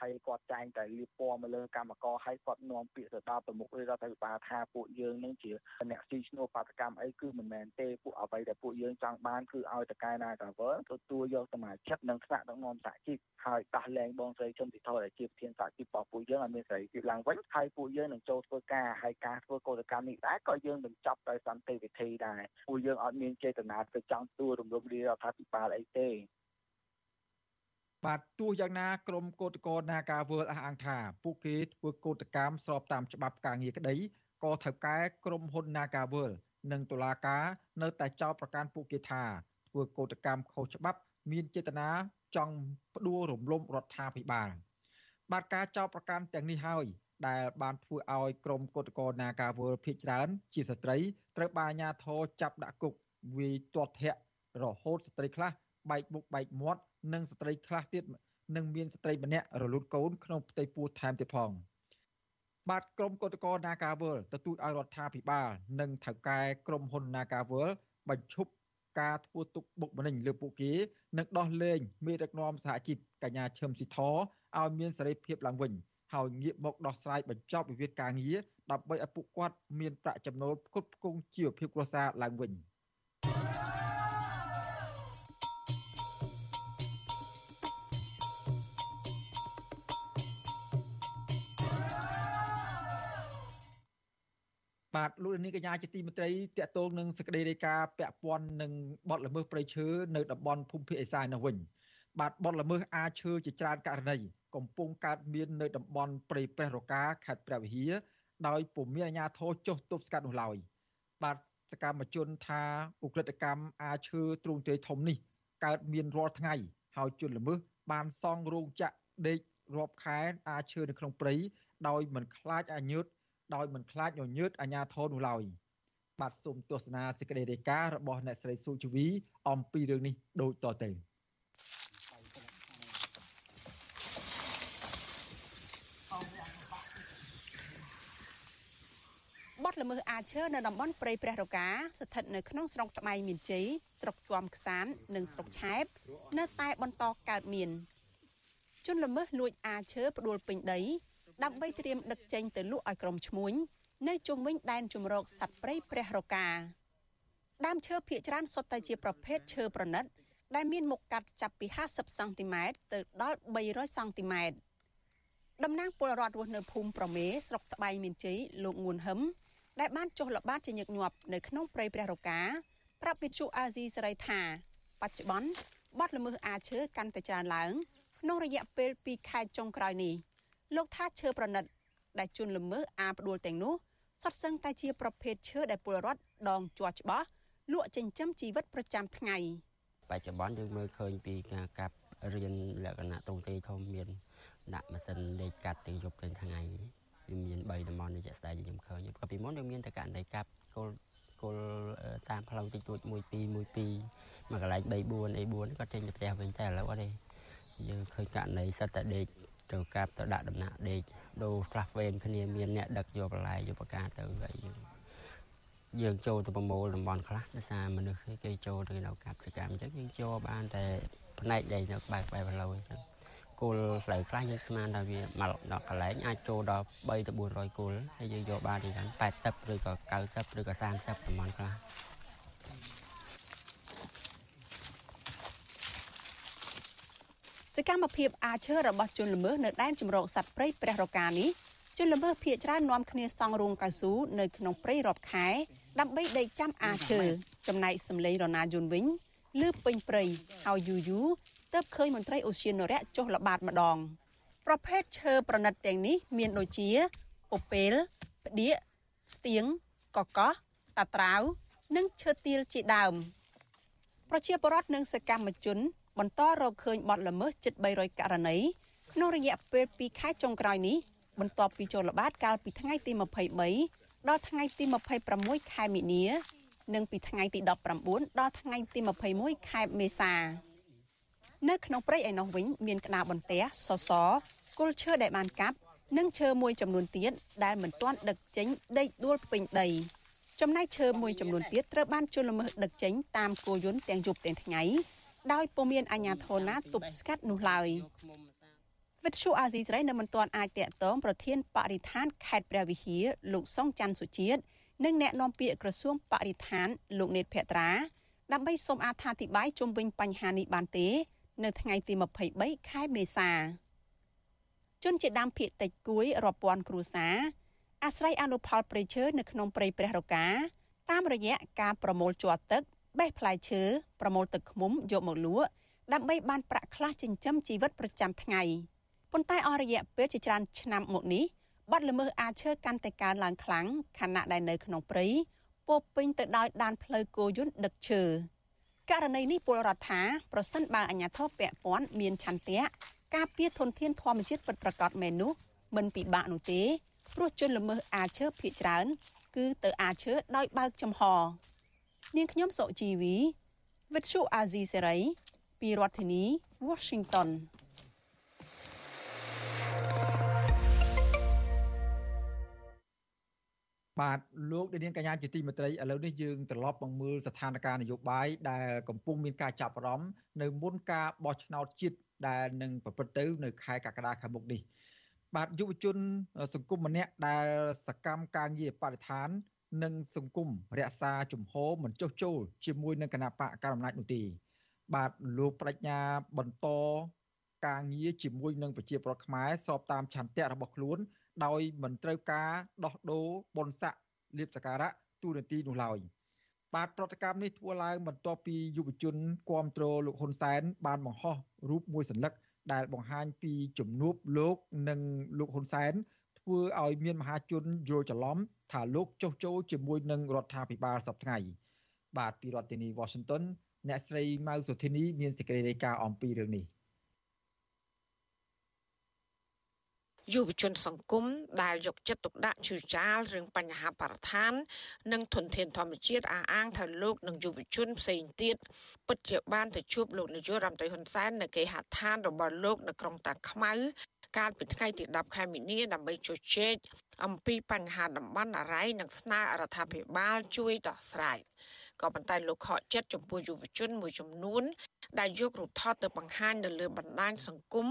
ហើយគាត់ចែងតែលៀបពណ៌មកលើកម្មករហើយគាត់នាំពាក្យទៅដល់ប្រមុខរដ្ឋាភិបាលថាពួកយើងនឹងជាអ្នកស៊ីឈ្នួលបាតកម្មអីគឺមិនមែនទេពួកអ្វីដែលពួកយើងចង់បានគឺឲ្យតកែណាកាវើទទួលយកសមាជិកនិងថ្នាក់ដឹកនាំសហជីពហើយដោះលែងបងស្រីជំតិធរដែលជាប្រធានសហជីពរបស់ពួកយើងឲ្យមានសេរីភាពឡើងវិញហើយពួកយើងនឹងចូលធ្វើការហើយការធ្វើកោតកម្មនេះដែរក៏យើងបញ្ចប់ដោយសន្តិវិធីដែរពួកយើងអត់មានចេតនាទៅចង់ទួរំលោភរដ្ឋាភិបាលអីទេ បាទទោះយ៉ាងណាក្រមកោតក្រនាការវើលអះអាងថាពួកគេធ្វើកោតកម្មស្របតាមច្បាប់ការងារក្តីក៏ថៅកែក្រុមហ៊ុននាការវើលនិងតុលាការនៅតែចោទប្រកាន់ពួកគេថាធ្វើកោតកម្មខុសច្បាប់ មានចេតនាចង់ផ្ដួលរំលំរដ្ឋាភិបាលបាទការចោទប្រកាន់ទាំងនេះហើយដែលបានធ្វើឲ្យក្រុមកោតក្រនាការវើលភៀចច្រើន ជាស្ត្រីត្រូវបានអាជ្ញាធរចាប់ដាក់គុកវាយទាត់ធាក់រហូតស្ត្រីខ្លះ បែកមុខបែកមាត់និងស្ត្រីខ្លះទៀតនឹងមានស្ត្រីម្នាក់រលូតកូនក្នុងផ្ទៃពោះថែមទៀតផងបាទក្រុមកោតក្រ Nagawal ទទូចឲ្យរដ្ឋាភិបាល និងថៅកែក្រុមហ៊ុន Nagawal បញ្ឈប់ការធ្វើទុកបុកម្នេញលើពួកគេនិងដោះលែងមេដឹកនាំសហជីពកញ្ញាឈឹមស៊ីធឲ្យមានសេរីភាពឡើងវិញហើយងាកមកដោះស្រាយបញ្ចប់វិវាទការងារដើម្បីឲ្យពួកគាត់មានប្រាក់ចំណូលផ្គត់ផ្គង់ជីវភាពគ្រួសារឡើងវិញ។ បាទលោកនាងកញ្ញាជាទីមេត្រីតកតងនឹងសេចក្តីរាយការណ៍ពាក់ព័ន្ធនឹងបទល្មើសព្រៃឈើនៅតំបន់ភូមិភាគឦសាននោះវិញបាទបទល្មើសអាឈើជាច្រើនករណីកំពុងកើតមាននៅតំបន់ព្រៃប្រេះរកាខេត្តព្រះវិហារដោយពុំមានអាជ្ញាធរចុះទប់ស្កាត់នោះឡើយបាទសកម្មជនថាឧក្រិដ្ឋកម្មអាឈើទ្រង់ទ្រាយធំនេះកើតមានរាល់ថ្ងៃហើយជនល្មើសបានសង់រោងចក្រដេករាប់ខែអាឈើនៅក្នុងព្រៃដោយមិនខ្លាចអាញើត ដោយមិនខ្លាចញញើតអាញាធរនោះឡើយបាទសូមទស្សនាសេចក្តីរាយការណ៍របស់អ្នកស្រីសុជីវីអំពីរឿងនេះដូចតទៅបទល្មើសអាឈើនៅតំបន់ព្រៃព្រះរកាស្ថិតនៅក្នុងស្រុកត្បៃមានជ័យស្រុកជាំខ្សាន និងស្រុកឆែបនៅតែបន្តកើតមានជនល្មើសលួចអាឈើផ្ដួលពេញដី ដើម្បីត្រៀមដឹកចេញទៅលក់ឲ្យក្រុមឈ្មួញនៅជុំវិញដែនជំរកសត្វព្រៃព្រះរកាដើមឈើភាគច្រើនសុទ្ធតែជាប្រភេទឈើប្រណិត ដែលមានមុខកាត់ចាប់ពី50សង់ទីម៉ែត្រទៅដល់300សង់ទីម៉ែត្រតំណាងពលរដ្ឋរស់នៅភូមិប្រមេស្រុកត្បៃមានជ័យលោកងួនហឹមដែលបានចុះល្បាតជាញឹកញាប់នៅក្នុងព្រៃព្រះរកាប្រាប់វិទ្យុអាស៊ីសេរីថាបច្ចុប្បន្នបទល្មើសអាឈើកាន់តែច្រើនឡើងក្នុងរយៈពេល2ខែចុងក្រោយនេះ លោកថាឈើប្រណិត ដែលជន់ល្មើសអាផ្ដួលទាំងនោះសុទ្ធសឹងតែជាប្រភេទឈើដែលពលរដ្ឋដងជាប់ច្បាស់លក់ចិញ្ចឹមជីវិតប្រចាំថ្ងៃបច្ចុប្បន្នយើងមើលឃើញពីការកាប់រៀនលក្ខណៈទ្រង់ទ្រាយធំមានដាក់ម៉ាស៊ីនដេកកាត់ទាំងយប់ទាំងថ្ងៃវាមាន3តំបន់នេះជាក់ស្ដែងខ្ញុំឃើញក៏ពីមុនយើងមានតែករណីកាប់គល់គល់តាមផ្លូវតិចតួច1 2 1 2មួយកន្លែង3 4 A4 គាត់ចេញទៅផ្ទះវិញតែឥឡូវអត់ទេយើងឃើញករណីសិតតែដេក ទៅកាប់ទៅដាក់ដំណាក់ដេកដូរខ្លះវេនគ្នាមានអ្នកដឹកយកបន្លែយកបកាទៅហើយយើងយើងចូលទៅប្រមូលតំបន់ខ្លះដោយសារមនុស្សគេចូលទៅនៅកាប់សកម្មអញ្ចឹងយើងចូលបានតែផ្នែកដីនៅបែបបែបផ្លូវអញ្ចឹងគល់ផ្លូវខ្លះយើងស្មានថាវាមកដល់កន្លែងអាចចូលដល់3ទៅ400គល់ហើយយើងយកបានទាំង80ឬក៏90ឬក៏30តំបន់ខ្លះ សកម្មភាពអាឈើរបស់ជនល្មើសនៅដែនជំរកសត្វព្រៃព្រះរកានេះជនល្មើសភៀសច្រើននាំគ្នាសង់រោងកៅស៊ូនៅក្នុងព្រៃរាប់ខែដើម្បីដេកចាំអាឈើចំណែកសម្លេងរណាយន្តវិញលឺពេញព្រៃហើយយូយូទើបឃើញមន្ត្រីអូសៀននរៈចុះល្បាតម្ដង ប្រភេទឈើប្រណិតទាំងនេះ មានដូចជាពពេលផ្ដៀកស្ទៀងកកោះតាត្រាវនិងឈើទាលជាដើម ប្រជាពលរដ្ឋនិងសកម្មជន បន្តរកឃើញបទល្មើសជិត300ករណីក្នុងរយៈពេល2ខែចុងក្រោយនេះបន្ទាប់ពីចូលល្បាតកាលពីថ្ងៃទី23ដល់ថ្ងៃទី26ខែមីនា និងពីថ្ងៃទី19ដល់ថ្ងៃទី21ខែមេសា នៅក្នុងព្រៃឯណោះវិញមានក្តារបន្ទះសសរគល់ឈើដែលបានកាប់និងឈើមួយចំនួនទៀតដែលមិនទាន់ដឹកចេញដេកដួលពេញដីចំណែកឈើមួយចំនួនទៀតត្រូវបានជលល្មើសដឹកចេញតាមគោយន្តទាំងយប់ទាំងថ្ងៃ ដោយពុំមានអាជ្ញាធរណាទប់ស្កាត់នោះឡើយវិទ្យុអាស៊ីសេរីនៅមិនទាន់អាចតាក់ទងប្រធានបរិស្ថានខេត្តព្រះវិហារលោកសុងច័ន្ទសុជាតិនិងអ្នកនាំពាក្យក្រសួងបរិស្ថានលោកនេតភត្រាដើម្បីសូមអត្ថាធិប្បាយជុំវិញបញ្ហានេះបានទេ នៅថ្ងៃទី23ខែមេសាជនជាដើមភៀកតិចគួយរាប់ពាន់គ្រួសារអាស្រ័យអនុផលព្រៃឈើនៅក្នុងព្រៃព្រះរកាតាមរយៈការប្រមូលជ័រទឹក បេះផ្លែឈើប្រមូលទឹកឃ្មុំយកមកលក់ដើម្បីបានប្រាក់ខ្លះចិញ្ចឹមជីវិតប្រចាំថ្ងៃប៉ុន្តែអស់រយៈពេលជាច្រើនឆ្នាំមកនេះបាត់ល្មើសអាឈើកាន់តែកើនឡើងខ្លាំងខណៈដែលនៅក្នុងព្រៃពោពេញទៅដោយដានផ្លូវគោយន្តដឹកឈើករណីនេះពលរដ្ឋថាប្រសិនបើអាជ្ញាធរពាក់ព័ន្ធមានឆន្ទៈការពារធនធានធម្មជាតិពិតប្រាកដមែននោះមិនពិបាកនោះទេព្រោះជនល្មើសអាឈើភ ieck ច្រើន គឺទៅអាឈើដោយបើកចំហ នាងខ្ញុំសុជីវីវិទ្យុអាស៊ីសេរីពីរដ្ឋធានី Washington បាទលោកនាងកញ្ញាជាទីមេត្រីឥឡូវនេះយើងត្រឡប់មកមើលស្ថានភាពនយោបាយដែលកំពុងមានការចាប់អារម្មណ៍នៅមុនការបោះឆ្នោតជាតិដែលនឹងប្រព្រឹត្តទៅ នៅខែកក្កដាខាងមុខនេះបាទយុវជនសង្គមម្នាក់ដែលសកម្មការងារបរិស្ថាន និងសង្គមរក្សាជំហរមិនចុះចូលជាមួយនឹងគណៈបកកណ្ដាលអំណាចនោះទេបាទលោកប្រាជ្ញាបន្តការងារជាមួយនឹងប្រជាប្រដ្ឋខ្មែរស្របតាមឆន្ទៈរបស់ខ្លួន ដោយមិនត្រូវការដោះដូរបនស័កលៀបសការៈទូនាទីនោះឡើយបាទប្រតិកម្មនេះធ្វើឡើងបន្ទាប់ពីយុវជនគាំទ្រលោកហ៊ុនសែន បានបង្ហោះរូបមួយសន្លឹកដែលបង្ហាញពីជំនួបលោកនិងលោកហ៊ុនសែន ធ្វើឲ្យមានមហាជនយល់ច្រឡំថាលោកចុះចូលជាមួយនឹងរដ្ឋាភិបាលសប្តាហ៍បាទពីរដ្ឋធានី Washington អ្នកស្រីម៉ៅសុធីនី មានសេចក្តីរាយការណ៍អំពីរឿងនេះយុវជនសង្គមដែលយកចិត្តទុកដាក់ជឿចាលរឿងបញ្ហាបរិស្ថាន និងធនធានធម្មជាតិអះអាងថាលោកនិងយុវជនផ្សេងទៀតពិតជាបានទៅជួបលោកនាយករដ្ឋមន្ត្រីហ៊ុនសែននៅគេហដ្ឋានរបស់លោកនៅក្រុងតាខ្មៅ កាលពីថ្ងៃទី10ខែមីនាដើម្បីជជែកអំពីបញ្ហាតំបន់អរ៉ៃនិងស្នើរដ្ឋាភិបាលជួយដោះស្រាយក៏ប៉ុន្តែលោកខកចិត្តចំពោះយុវជនមួយចំនួន ដែលយករូបថតទៅបង្ហាញនៅលើបណ្ដាញសង្គម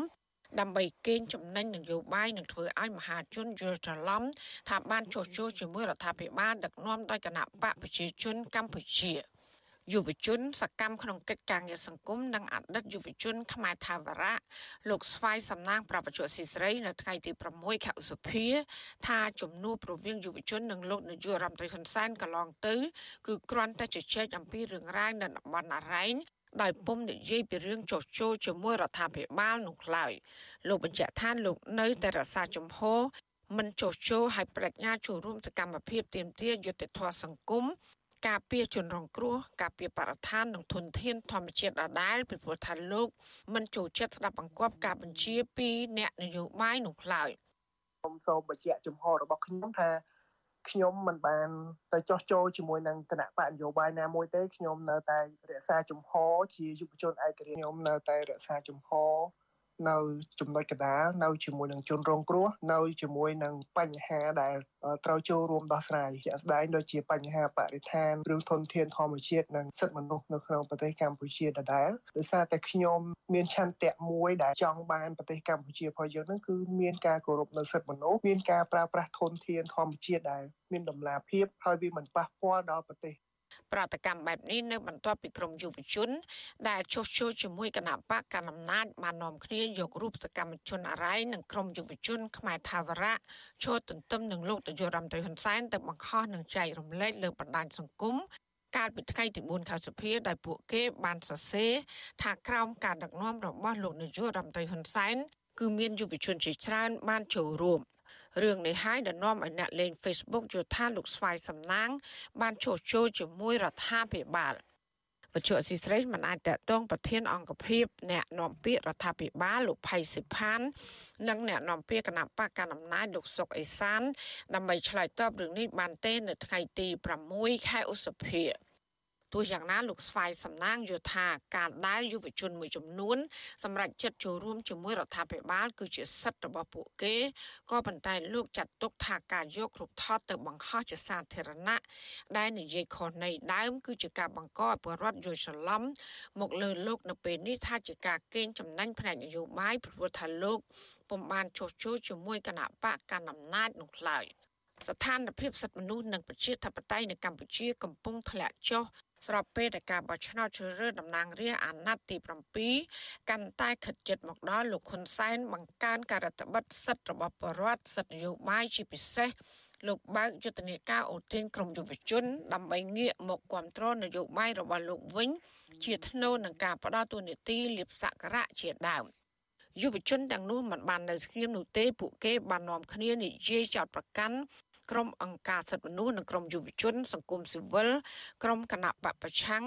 ដើម្បីកេងចំណេញនយោបាយនិងធ្វើឲ្យមហាជនយល់ច្រឡំថាបានចោះចូលជាមួយរដ្ឋាភិបាលដឹកនាំដោយគណៈបកប្រជាជនកម្ពុជា យុវជន សកម្មក្នុងកិច្ចការងារសង្គមនិងអតីតយុវជនខ្មែរថាវរៈលោកស្វាយសំណាងប្រពន្ធស៊ីស្រីនៅថ្ងៃទី6ខែឧសភាថាជំនួបរវាងយុវជននិងលោកនាយករដ្ឋមន្ត្រីហ៊ុនសែនកន្លងទៅគឺគ្រាន់តែជជែកអំពីរឿងរ៉ាវនៅតំបន់អរ៉ែងដោយពុំនិយាយពីរឿងចោះចូលជាមួយរដ្ឋាភិបាលនោះឡើយលោកបញ្ជាក់ថាលោកនៅតែរក្សាជំហរមិនចោះចូលឲ្យប្រាជ្ញាចូលរួមសកម្មភាពទាមទារយុត្តិធម៌សង្គម ការពារជនរងគ្រោះការពារបរិស្ថាននិងធនធានធម្មជាតិដដែលពីព្រោះថាលោកមិនចូលចិត្តស្ដាប់បង្គាប់ការបញ្ជាពីអ្នកនយោបាយនោះឡើយខ្ញុំសូមបញ្ជាក់ជំហររបស់ខ្ញុំថាខ្ញុំមិនបានទៅចោះចូលជាមួយនឹងគណៈបកនយោបាយណាមួយទេខ្ញុំនៅតែរក្សាជំហរជាយុវជនឯករាជ្យខ្ញុំនៅតែរក្សាជំហរ នៅចំណុចកណ្ដាលនៅជាមួយនឹងជនរងគ្រោះនៅជាមួយនឹងបញ្ហាដែលត្រូវចូលរួមដោះស្រាយជាក់ស្ដែងដូចជាបញ្ហាបរិស្ថានឬធនធានធម្មជាតិនិងសិទ្ធិមនុស្សនៅក្នុងប្រទេសកម្ពុជាដដែលដោយសារតែខ្ញុំមានឆន្ទៈមួយដែលចង់បានប្រទេសកម្ពុជារបស់យើងនឹងគឺមានការគោរពនៅសិទ្ធិមនុស្សមានការប្រើប្រាស់ធនធានធម្មជាតិដែលមានតម្លាភាពហើយវាមិនប៉ះពាល់ដល់ប្រទេស ប្រតិកម្មបែបនេះនៅបន្ទាប់ពីក្រមយុវជន ដែលចុះចូលជាមួយគណៈបកកណ្ដាលអំណាចបាននាំគ្នាយករូបសកម្មជនអរ៉ៃនិងក្រមយុវជន ខ្មែរថាវរៈឈរទន្ទឹមនឹងលោកនាយករដ្ឋមន្ត្រីហ៊ុនសែនទៅបង្ខំនិងចែករំលែកលើបណ្ដាញសង្គមកាលពីថ្ងៃទី4ខែសុភាដែលពួកគេបានសរសេរថាក្រោមការដឹកនាំរបស់លោកនាយករដ្ឋមន្ត្រីហ៊ុនសែនគឺមានយុវជនជាច្រើនបានចូលរួម រឿងនេះហើយដែលនាំឲ្យអ្នកលេង Facebook យល់ថាលោកស្វាយសំណាង បានចោះចូលជាមួយរដ្ឋាភិបាលវត្ថុអសីស្រីមិនអាចតតងប្រធានអង្គភិបអ្នកនាំពាក្យរដ្ឋាភិបាលលោកផៃសិផាន និងអ្នកនាំពាក្យគណៈបកកណ្ដាលអំណាចលោកសុកអេសាន ដើម្បីឆ្លើយតបរឿងនេះបានទេ នៅថ្ងៃទី6ខែឧសភា ទោះយ៉ាងណាលោកស្វាយសំណាងយល់ថាការដែលយុវជនមួយចំនួនសម្រាប់ចិត្តចូលរួមជាមួយរដ្ឋាភិបាលគឺជាសិទ្ធិរបស់ពួកគេក៏ប៉ុន្តែលោកចាត់ទុកថាការយករូបថតទៅបង្ហោះជាសាធារណៈដែលនិយាយខុសនៃដើមគឺជាការបង្កឲ្យពលរដ្ឋយល់ច្រឡំមកលើលោកនៅពេលនេះថាជាការកេងចំណេញផ្នែកនយោបាយព្រោះថាលោកពុំបានចុះចូលជាមួយគណៈបកកណ្ដាលអំណាចនោះឡើយស្ថានភាពសិទ្ធិមនុស្សនិងប្រជាធិបតេយ្យនៅកម្ពុជាកំពុងធ្លាក់ចុះ ស្របពេលដែលការបោះឆ្នោតជ្រើសរើសតំណាងរាស្ត្រអាណត្តិទី7កាន់តែខិតជិតមកដល់លោកហ៊ុនសែនបង្កើនការរដ្ឋបិទសិទ្ធិរបស់ប្រជាពលរដ្ឋសិទ្ធិនយោបាយជាពិសេសលោកបើកយុទ្ធនាការអូទានក្រមយុវជន ដើម្បីងាកមកគ្រប់គ្រងនយោបាយរបស់លោកវិញ ជាធ្នូនឹងការផ្ដល់ទូនីតិលៀបសក្ការៈជាដើមយុវជនទាំងនោះមិនបាននៅស្ងៀមនោះទេពួកគេបាននាំគ្នានិយាយចោតប្រកាន់ ក្រុមអង្គការសិទ្ធិមនុស្សនិងក្រុមយុវជន សង្គមស៊ីវិលក្រុមគណៈបពប្រឆាំង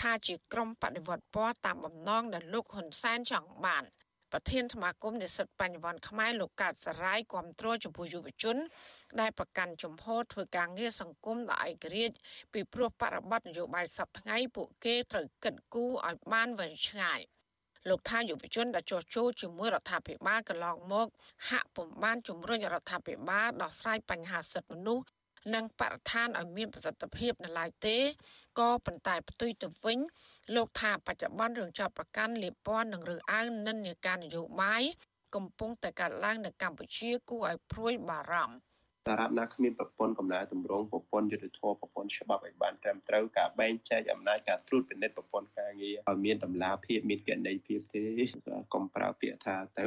ថាជាក្រុមបដិវត្តពណ៌តាមបំណងដែលលោកហ៊ុនសែនចង់បានប្រធានសមាគមនិស្សិតបញ្ញវន្តខ្មែរលោកកាត់សរាយគាំទ្រចំពោះយុវជន ដែលប្រកាន់ជំហរធ្វើការងារសង្គមដល់ឯករាជ្យពីព្រោះបរិបទនយោបាយសពថ្ងៃពួកគេត្រូវកិត្តគូឲ្យបានវែងឆ្ងាយ លោកថាយុវជនដែលចោះចូលជាមួយរដ្ឋាភិបាលកន្លងមក ហាក់ពុំបានជំរុញរដ្ឋាភិបាលដោះស្រាយបញ្ហាសិទ្ធិមនុស្សនិងបរិស្ថានឲ្យមានប្រសិទ្ធភាពនៅឡើយទេក៏ប៉ុន្តែផ្ទុយទៅវិញ លោកថាបច្ចុប្បន្នរឿងចាប់ប្រកាន់លៀបពណ៌និងរឿងអើងនិន្នាការនយោបាយកំពុងតែកើតឡើងនៅកម្ពុជាគួរឲ្យព្រួយបារម្ភ តារាប់ណាគ្មានប្រព័ន្ធកំណែតម្រង់ប្រព័ន្ធយុទ្ធធម៌ប្រព័ន្ធច្បាប់ឲ្យបានត្រឹមត្រូវការបែងចែកអំណាចការត្រួតពិនិត្យប្រព័ន្ធការងារឲ្យមានតម្លាភាពមានគណនេយ្យភាពទេកុំប្រើពាក្យថាទៅ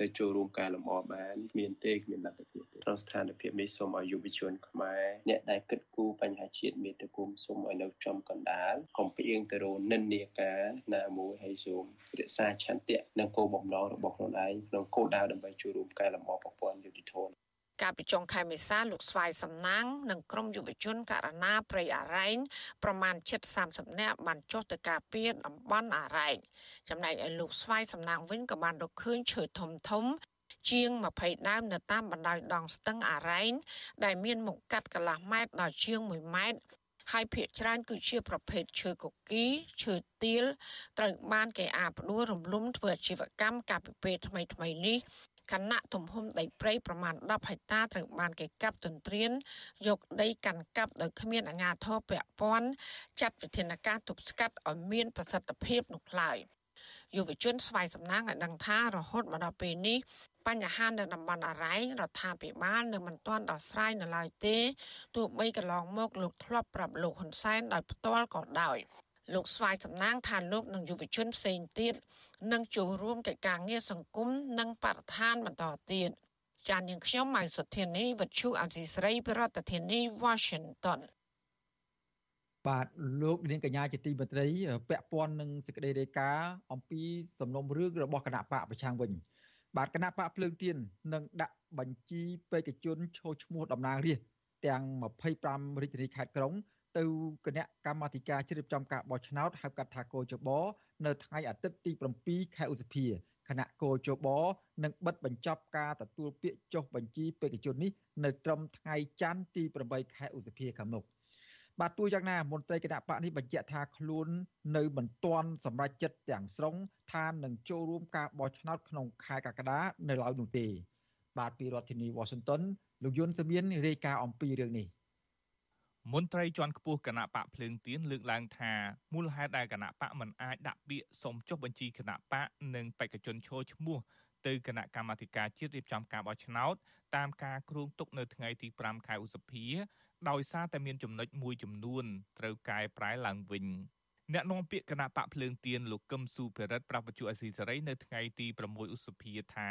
ទៅចូលរួមកែលម្អបានគ្មានទេគ្មានលទ្ធភាពក្នុងស្ថានភាពនេះសូមឲ្យយុវជនខ្មែរអ្នកដែលគិតគូរបញ្ហាជាតិមាតុភូមិសូមឲ្យនៅចំកណ្ដាលកុំផ្អៀងទៅរកនិន្នាការណាមួយហើយសូមរក្សាឆន្ទៈនិងគោលបំណងរបស់ខ្លួនឯងក្នុងគោលដៅដើម្បីចូលរួមកែលម្អប្រព័ន្ធយុតិធម៌ កាលពីចុងខែមេសាលោកស្វាយសំណាងនិងក្រុមយុវជនករណីព្រៃអារ៉ែងប្រមាណជិត30នាក់បានចុះទៅការពារតំបន់អារ៉ែងចំណែកឯលោកស្វាយសំណាងវិញក៏បានរកឃើញឈើធំធំជាង20ដើមនៅតាមបណ្ដោយដងស្ទឹងអារ៉ែងដែលមានមុខកាត់កន្លះម៉ែត្រដល់ជាង1ម៉ែត្រហើយភាគច្រើនគឺជាប្រភេទឈើកុកីឈើទាលត្រូវបានគេអាផ្ដួលរំលំធ្វើអាជីវកម្មកាលពីពេលថ្មីៗនេះ ខណៈទំហំដីព្រៃប្រមាណ10ហិកតាត្រូវបានគេកាប់ទន្ទ្រានយកដីកាន់កាប់ដោយគ្មានអាជ្ញាធរពាក់ព័ន្ធចាត់វិធានការទប់ស្កាត់ឲ្យមានប្រសិទ្ធភាពនោះឡើយយុវជនស្វ័យសំណាងឲ្យដឹងថារហូតមកដល់ពេលនេះបញ្ហានៅតំបន់អរ៉ៃរដ្ឋាភិបាលនៅមិនទាន់ដោះស្រាយនៅឡើយទេទោះបីកន្លងមកលោកធ្លាប់ប្រាប់លោកហ៊ុនសែនដោយផ្ទាល់ក៏ដោយ លោកស្វាយសំណាងថាលោកនិងយុវជនផ្សេងទៀតនឹងចូលរួមកិច្ចការងារសង្គមនិងបរិស្ថានបន្តទៀតចានយើងខ្ញុំម៉ៃសុធានីវិទ្យុអសីស្រីប្រធានាធិបតី Washington បាទលោកនាងកញ្ញាជាទីមេត្រីពាក់ព័ន្ធនឹងសេចក្តីរាយការណ៍អំពីសំណុំរឿងរបស់គណៈបកប្រឆាំងវិញបាទគណៈបកភ្លើងទៀននឹងដាក់បញ្ជីបេក្ខជនឈរឈ្មោះតំណាងរាស្ត្រទាំង25រាជធានីខេត្តក្រុង ទៅគណៈកម្មាធិការជ្រៀបចំការបោះឆ្នោតហៅកាត់ថាកោជបនៅថ្ងៃអាទិត្យទី7ខែឧសភាគណៈកោជបនឹងបិទបញ្ចប់ការទទួលពាក្យចុះបញ្ជីបេក្ខជននេះនៅត្រឹមថ្ងៃច័ន្ទទី8ខែឧសភាខាងមុខបាទទោះយ៉ាងណាមន្ត្រីគណៈបកនេះបញ្ជាក់ថាខ្លួននៅមិនទាន់សម្រេចចិត្តទាំងស្រុងថានឹងចូលរួមការបោះឆ្នោតក្នុងខែកក្កដានៅឡើយនោះទេ បាទពីរដ្ឋធានី Washington លោកយុនសមៀនរាយការណ៍អំពីរឿងនេះ មន្ត្រីជាន់ខ្ពស់គណៈបកភ្លើងទៀនលើកឡើងថាមូលហេតុដែលគណៈបកមិនអាចដាក់ពាក្យសុំចុះបញ្ជីគណៈបកនិងបេក្ខជនឈរឈ្មោះទៅគណៈកម្មាធិការជាតិរៀបចំការបោះឆ្នោតតាមការគ្រោងទុកនៅថ្ងៃទី5ខែឧសភាដោយសារតែមានចំណុចមួយចំនួនត្រូវកែប្រែឡើងវិញអ្នកនាំពាក្យគណៈបកភ្លើងទៀនលោកកឹមសុភិរិទ្ធប្រាប់វិទ្យុអេស៊ីសេរីនៅថ្ងៃទី6ឧសភាថា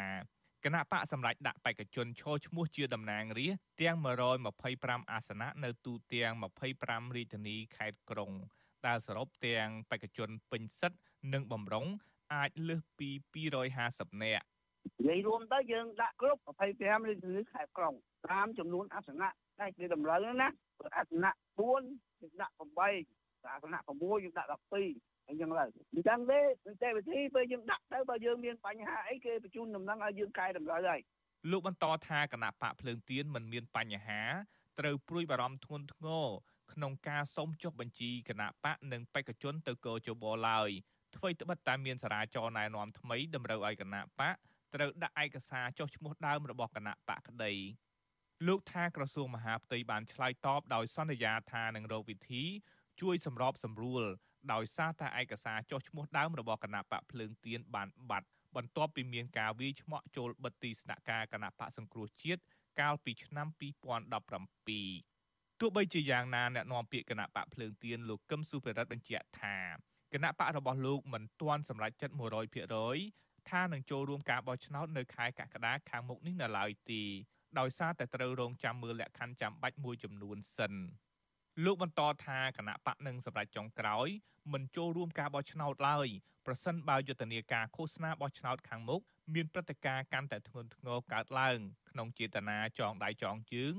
គណៈបកសម្រាប់ដាក់បេក្ខជនឈរឈ្មោះជាតំណាងរាស្ត្រទាំង125អាសនៈនៅទូទាំង25រាជធានីខេត្តក្រុងដែលសរុបទាំងបេក្ខជនពេញសិទ្ធិនិងបំរុងអាចលើសពី250នាក់និយាយរួមទៅយើងដាក់គ្រប់25រាជធានីខេត្តក្រុងតាមចំនួនអាសនៈដែលគេតម្រូវណាអាសនៈ4យើងដាក់8អាសនៈ6យើងដាក់12 អញ្ចឹងទៅអញ្ចឹងទេនីតិវិធីពេលយើងដាក់ទៅបើយើងមានបញ្ហាអីគេបញ្ជូនដំណឹងឲ្យយើងកែតម្រូវហើយលោកបន្តថាគណៈបកភ្លើងទៀនមិនមានបញ្ហាត្រូវព្រួយបារម្ភធ្ងន់ធ្ងរក្នុងការសុំចុះបញ្ជីគណៈបកនិងបេក្ខជនទៅកោជបឡើយអ្វីត្បិតតែមានសារាចរណែនាំថ្មីតម្រូវឲ្យគណៈបកត្រូវដាក់ឯកសារចុះឈ្មោះដើមរបស់គណៈបកក្តីលោកថាក្រសួងមហាផ្ទៃបានឆ្លើយតបដោយសន្យាថានឹងរកវិធី ជួយសម្របសម្រួល ដោយសារតែឯកសារចុះឈ្មោះដើមរបស់គណៈបកភ្លើងទៀនបានបាត់បន្ទាប់ពីមានការវាយឆ្មក់ចូលបិទទីស្នាក់ការគណៈបកសង្គ្រោះជាតិកាលពីឆ្នាំ2017ទោះបីជាយ៉ាងណាអ្នកនាំពាក្យគណៈបកភ្លើងទៀនលោកកឹមសុភិរិទ្ធបញ្ជាក់ថាគណៈបករបស់លោកមិនទាន់សម្រេចចិត្ត100%ថានឹងចូលរួមការបោះឆ្នោតនៅខែកក្កដាខាងមុខនេះនៅឡើយទេដោយសារតែត្រូវរងចាំមើលលក្ខខណ្ឌចាំបាច់មួយចំនួនសិន លោកបន្តថាគណៈបកនឹងសម្រេចចុងក្រោយមិនចូលរួមការបោះឆ្នោតឡើយប្រសិនបើយុទ្ធនាការឃោសនាបោះឆ្នោតខាងមុខមានព្រឹត្តិការណ៍កាន់តែធ្ងន់ធ្ងរកើតឡើងក្នុងចេតនាចងដៃចងជើង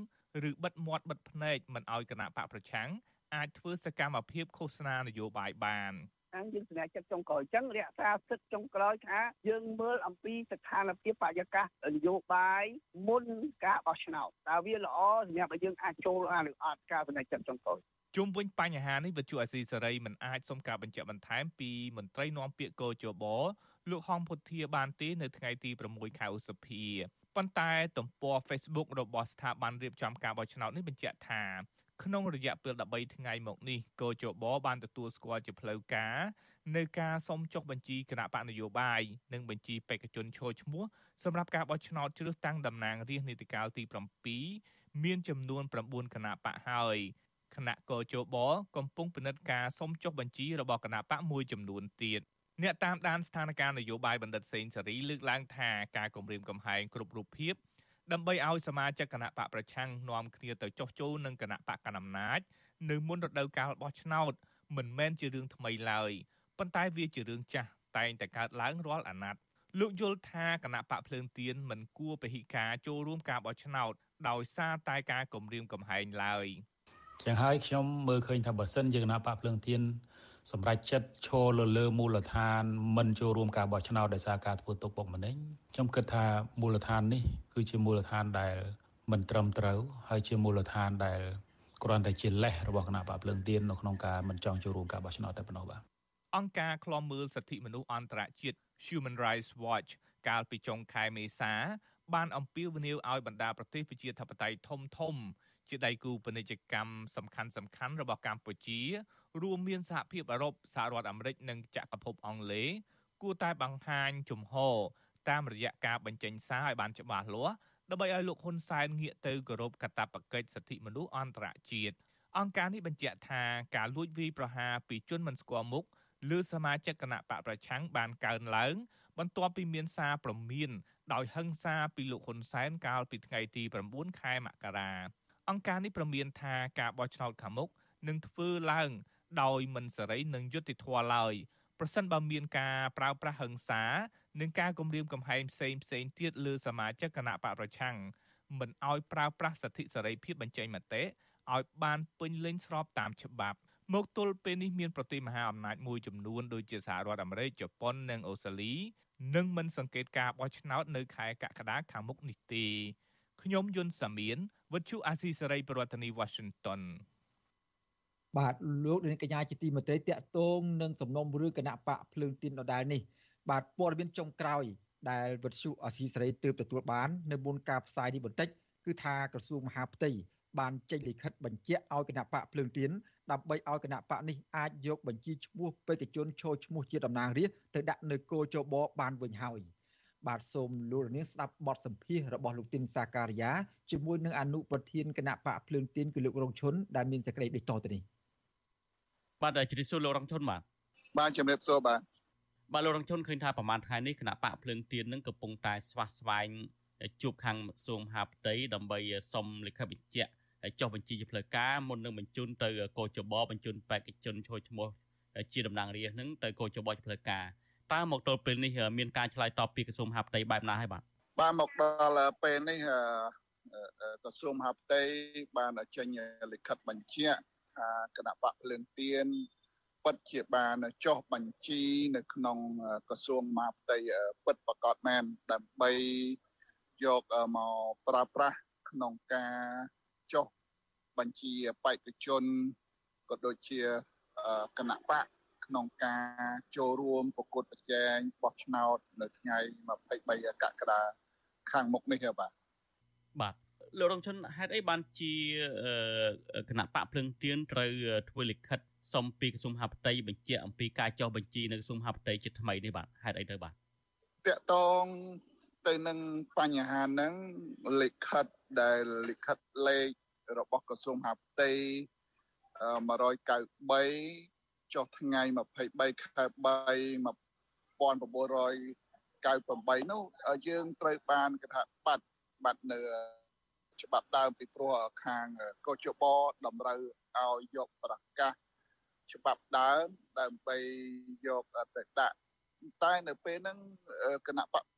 ឬបិទមាត់បិទភ្នែកមិនឲ្យគណៈបកប្រឆាំងអាចធ្វើសកម្មភាពឃោសនានយោបាយបាន។ ខាងយើងសម្រាប់ចិត្តចុងក្រោយអញ្ចឹងរក្សាសិទ្ធិចុងក្រោយថាយើងមើលអំពីស្ថានភាពបរិយាកាសនយោបាយមុនការបោះឆ្នោតតើវាល្អសម្រាប់ឲ្យយើងអាចចូលអាឬអត់ការសម្រេចចិត្តចុងក្រោយជុំវិញបញ្ហានេះវិទ្យុអាស៊ីសេរីមិនអាចសុំការបញ្ជាក់បន្ថែមពីមន្ត្រីនាំពាក្យកោជបលោកហងពុធាបានទេនៅថ្ងៃទី6ខែឧសភាប៉ុន្តែទំព័រ Facebook របស់ស្ថាប័នរៀបចំការបោះឆ្នោតនេះបញ្ជាក់ថា ក្នុងរយៈពេល13ថ្ងៃមកនេះកោជបបានទទួលស្គាល់ជាផ្លូវការនៅការសុំចុះបញ្ជីគណៈបកនយោបាយនិងបញ្ជីបេក្ខជនឈរឈ្មោះសម្រាប់ការបោះឆ្នោតជ្រើសតាំងតំណាងរាស្ត្រនីតិកាលទី7មានចំនួន9គណៈបកហើយគណៈកោជបកំពុងពិនិត្យការសុំចុះបញ្ជីរបស់គណៈបកមួយចំនួនទៀតអ្នកតាមដានស្ថានភាពនយោបាយបណ្ឌិតសេងសេរីលើកឡើងថាការគម្រាមកំហែងគ្រប់រូបភាព ដើម្បីឲ្យសមាជិកគណៈបកប្រឆាំងនាំគ្នាទៅចុះចូលនឹងគណៈបកកណ្ដាលអំណាចនៅមុនរដូវកាលបោះឆ្នោតមិនមែនជារឿងថ្មីឡើយប៉ុន្តែវាជារឿងចាស់តែងតែកើតឡើងរាល់អាណត្តិលោកយល់ថាគណៈបកភ្លើងទៀនមិនគួរពហិការចូលរួមការបោះឆ្នោតដោយសារតែការគំរាមកំហែងឡើយចឹងហើយខ្ញុំមើលឃើញថាបើសិនជាគណៈបកភ្លើងទៀន សម្រាប់ចិត្តឈរលើលើមូលដ្ឋានមិនចូលរួមការបោះឆ្នោតដោយសារការធ្វើទុកបុកម្នេញខ្ញុំគិតថាមូលដ្ឋាននេះគឺជាមូលដ្ឋានដែល មិនត្រឹមត្រូវ ហើយជាមូលដ្ឋានដែលគ្រាន់តែជាលេសរបស់គណៈបកភ្លើងទៀននៅក្នុងការមិនចង់ចូលរួមការបោះឆ្នោតតែប៉ុណ្ណោះបាទអង្គការឃ្លាំមើលសិទ្ធិមនុស្សអន្តរជាតិ Human Rights Watch កាលពីចុងខែមេសា បានអំពាវនាវឲ្យបណ្ដាប្រទេសប្រជាធិបតេយ្យធំធំជាដៃគូពាណិជ្ជកម្មសំខាន់សំខាន់របស់កម្ពុជា រួមមានសហភាពអឺរ៉ុបសហរដ្ឋអាមេរិកនិងចក្រភពអង់គ្លេសគួរតែបង្ហាញជំហរតាមរយៈការបញ្ចេញសារឲ្យបានច្បាស់លាស់ដើម្បីឲ្យលោកហ៊ុនសែនងាកទៅគោរពកាតព្វកិច្ចសិទ្ធិមនុស្សអន្តរជាតិអង្គការនេះបញ្ជាក់ថាការលួចវាយប្រហារពីជនមិនស្គាល់មុខលើសមាជិកគណៈបកប្រឆាំងបានកើនឡើង បន្ទាប់ពីមានសារព្រមានដោយហិង្សាពីលោកហ៊ុនសែនកាលពីថ្ងៃទី9ខែមករាអង្គការនេះព្រមានថាការបោះឆ្នោតខាងមុខនឹងធ្វើឡើង ដោយមិនសេរីនិងយុត្តិធម៌ឡើយប្រសិនបើមានការប្រើប្រាស់ហិង្សានិងការគំរាមកំហែងផ្សេងផ្សេងទៀតលើសមាជិកគណៈបកប្រឆាំងមិនឲ្យប្រើប្រាស់សិទ្ធិសេរីភាពបញ្ចេញមតិឲ្យបានពេញលេញស្របតាមច្បាប់មកទល់ពេលនេះមានប្រទេសមហាអំណាចមួយចំនួនដូចជាសហរដ្ឋអាមេរិកជប៉ុននិងអូស្ត្រាលីនឹងមិនសង្កេតការបោះឆ្នោតនៅខែកក្កដាខាងមុខនេះទេខ្ញុំយុនសាមៀនវិទ្យុអាស៊ីសេរីប្រធានាធិបតី Washington បាទលោកនាងកញ្ញាជាទីមេត្រីតកតងនឹងសំណុំរឿងគណៈបកភ្លើងទៀនដដែលនេះបាទព័ត៌មានចុងក្រោយ ដែលវិទ្យុអាស៊ីសេរីទើបទទួលបាននៅមុនការផ្សាយនេះបន្តិចគឺថាក្រសួងមហាផ្ទៃបានចេញលិខិតបញ្ជាក់ឲ្យគណៈបកភ្លើងទៀនដើម្បីឲ្យគណៈបកនេះអាចយកបញ្ជីឈ្មោះបេក្ខជនចូលឈ្មោះជាតំណាងរាស្ត្រទៅដាក់នៅគោចបបានវិញហើយបាទសូមលោករនាងស្ដាប់បទសម្ភាសរបស់លោកទីនសាការីយ៉ាជាមួយនឹងអនុប្រធានគណៈបកភ្លើងទៀនគឺលោករងឈុនដែលមានសេចក្តីដូចតទៅនេះ បាទជ្រាបសួរលោករងឈុនបាទបាទជំរាបសួរបាទបាទលោករងឈុនឃើញថាប្រហែលថ្ងៃនេះគណៈបកភ្លើងទៀននឹងកំពុងតែស្វាស្វែងជួបខាងក្រសួងមហាផ្ទៃដើម្បីសុំលិខិតបញ្ជាក់ចុះបញ្ជីជាផ្លូវការមុននឹងបញ្ជូនទៅកោចបបញ្ជូនបេក្ខជនចូលឈ្មោះជាតំណាងរាស្ត្រនឹងទៅកោចបជាផ្លូវការតើមកទល់ពេលនេះមានការឆ្លើយតបពីក្រសួងមហាផ្ទៃបែបណាហើយបាទបាទមកដល់ពេលនេះក្រសួងមហាផ្ទៃបានចេញលិខិតបញ្ជាក់ថា គណៈបកភ្លើងទៀនពិតជាបានចុះបញ្ជីនៅក្នុងក្រសួងមហាផ្ទៃពិតប្រកបមែនដើម្បីយកមកប្រើប្រាស់ក្នុងការចុះបញ្ជីបេក្ខជនក៏ដូចជាគណៈបកក្នុងការចូលរួមប្រកួតប្រជែងបោះឆ្នោតនៅថ្ងៃ23កក្កដាខាងមុខនេះបាទបាទ លោករងជនហេតុអីបានជាគណៈបកភ្លឹងទៀនត្រូវធ្វើលិខិតសុំពីក្រសួងមហាផ្ទៃបញ្ជាក់អំពីការចុះបញ្ជីនៅក្រសួងមហាផ្ទៃជាថ្មីនេះបាទហេតុអីទៅបាទតកតងទៅនឹងបញ្ហាហ្នឹងលិខិតដែលលិខិតលេខរបស់ក្រសួងមហាផ្ទៃ193ចុះថ្ងៃ23ខែ3 1998នោះយើងត្រូវបានកថាបាត់បាត់នៅ ច្បាប់ដើមពីព្រោះខាងកោជបតម្រូវឲ្យយកប្រកាសច្បាប់ដើមដើម្បីយកទៅដាក់តែនៅពេលហ្នឹងគណៈបព្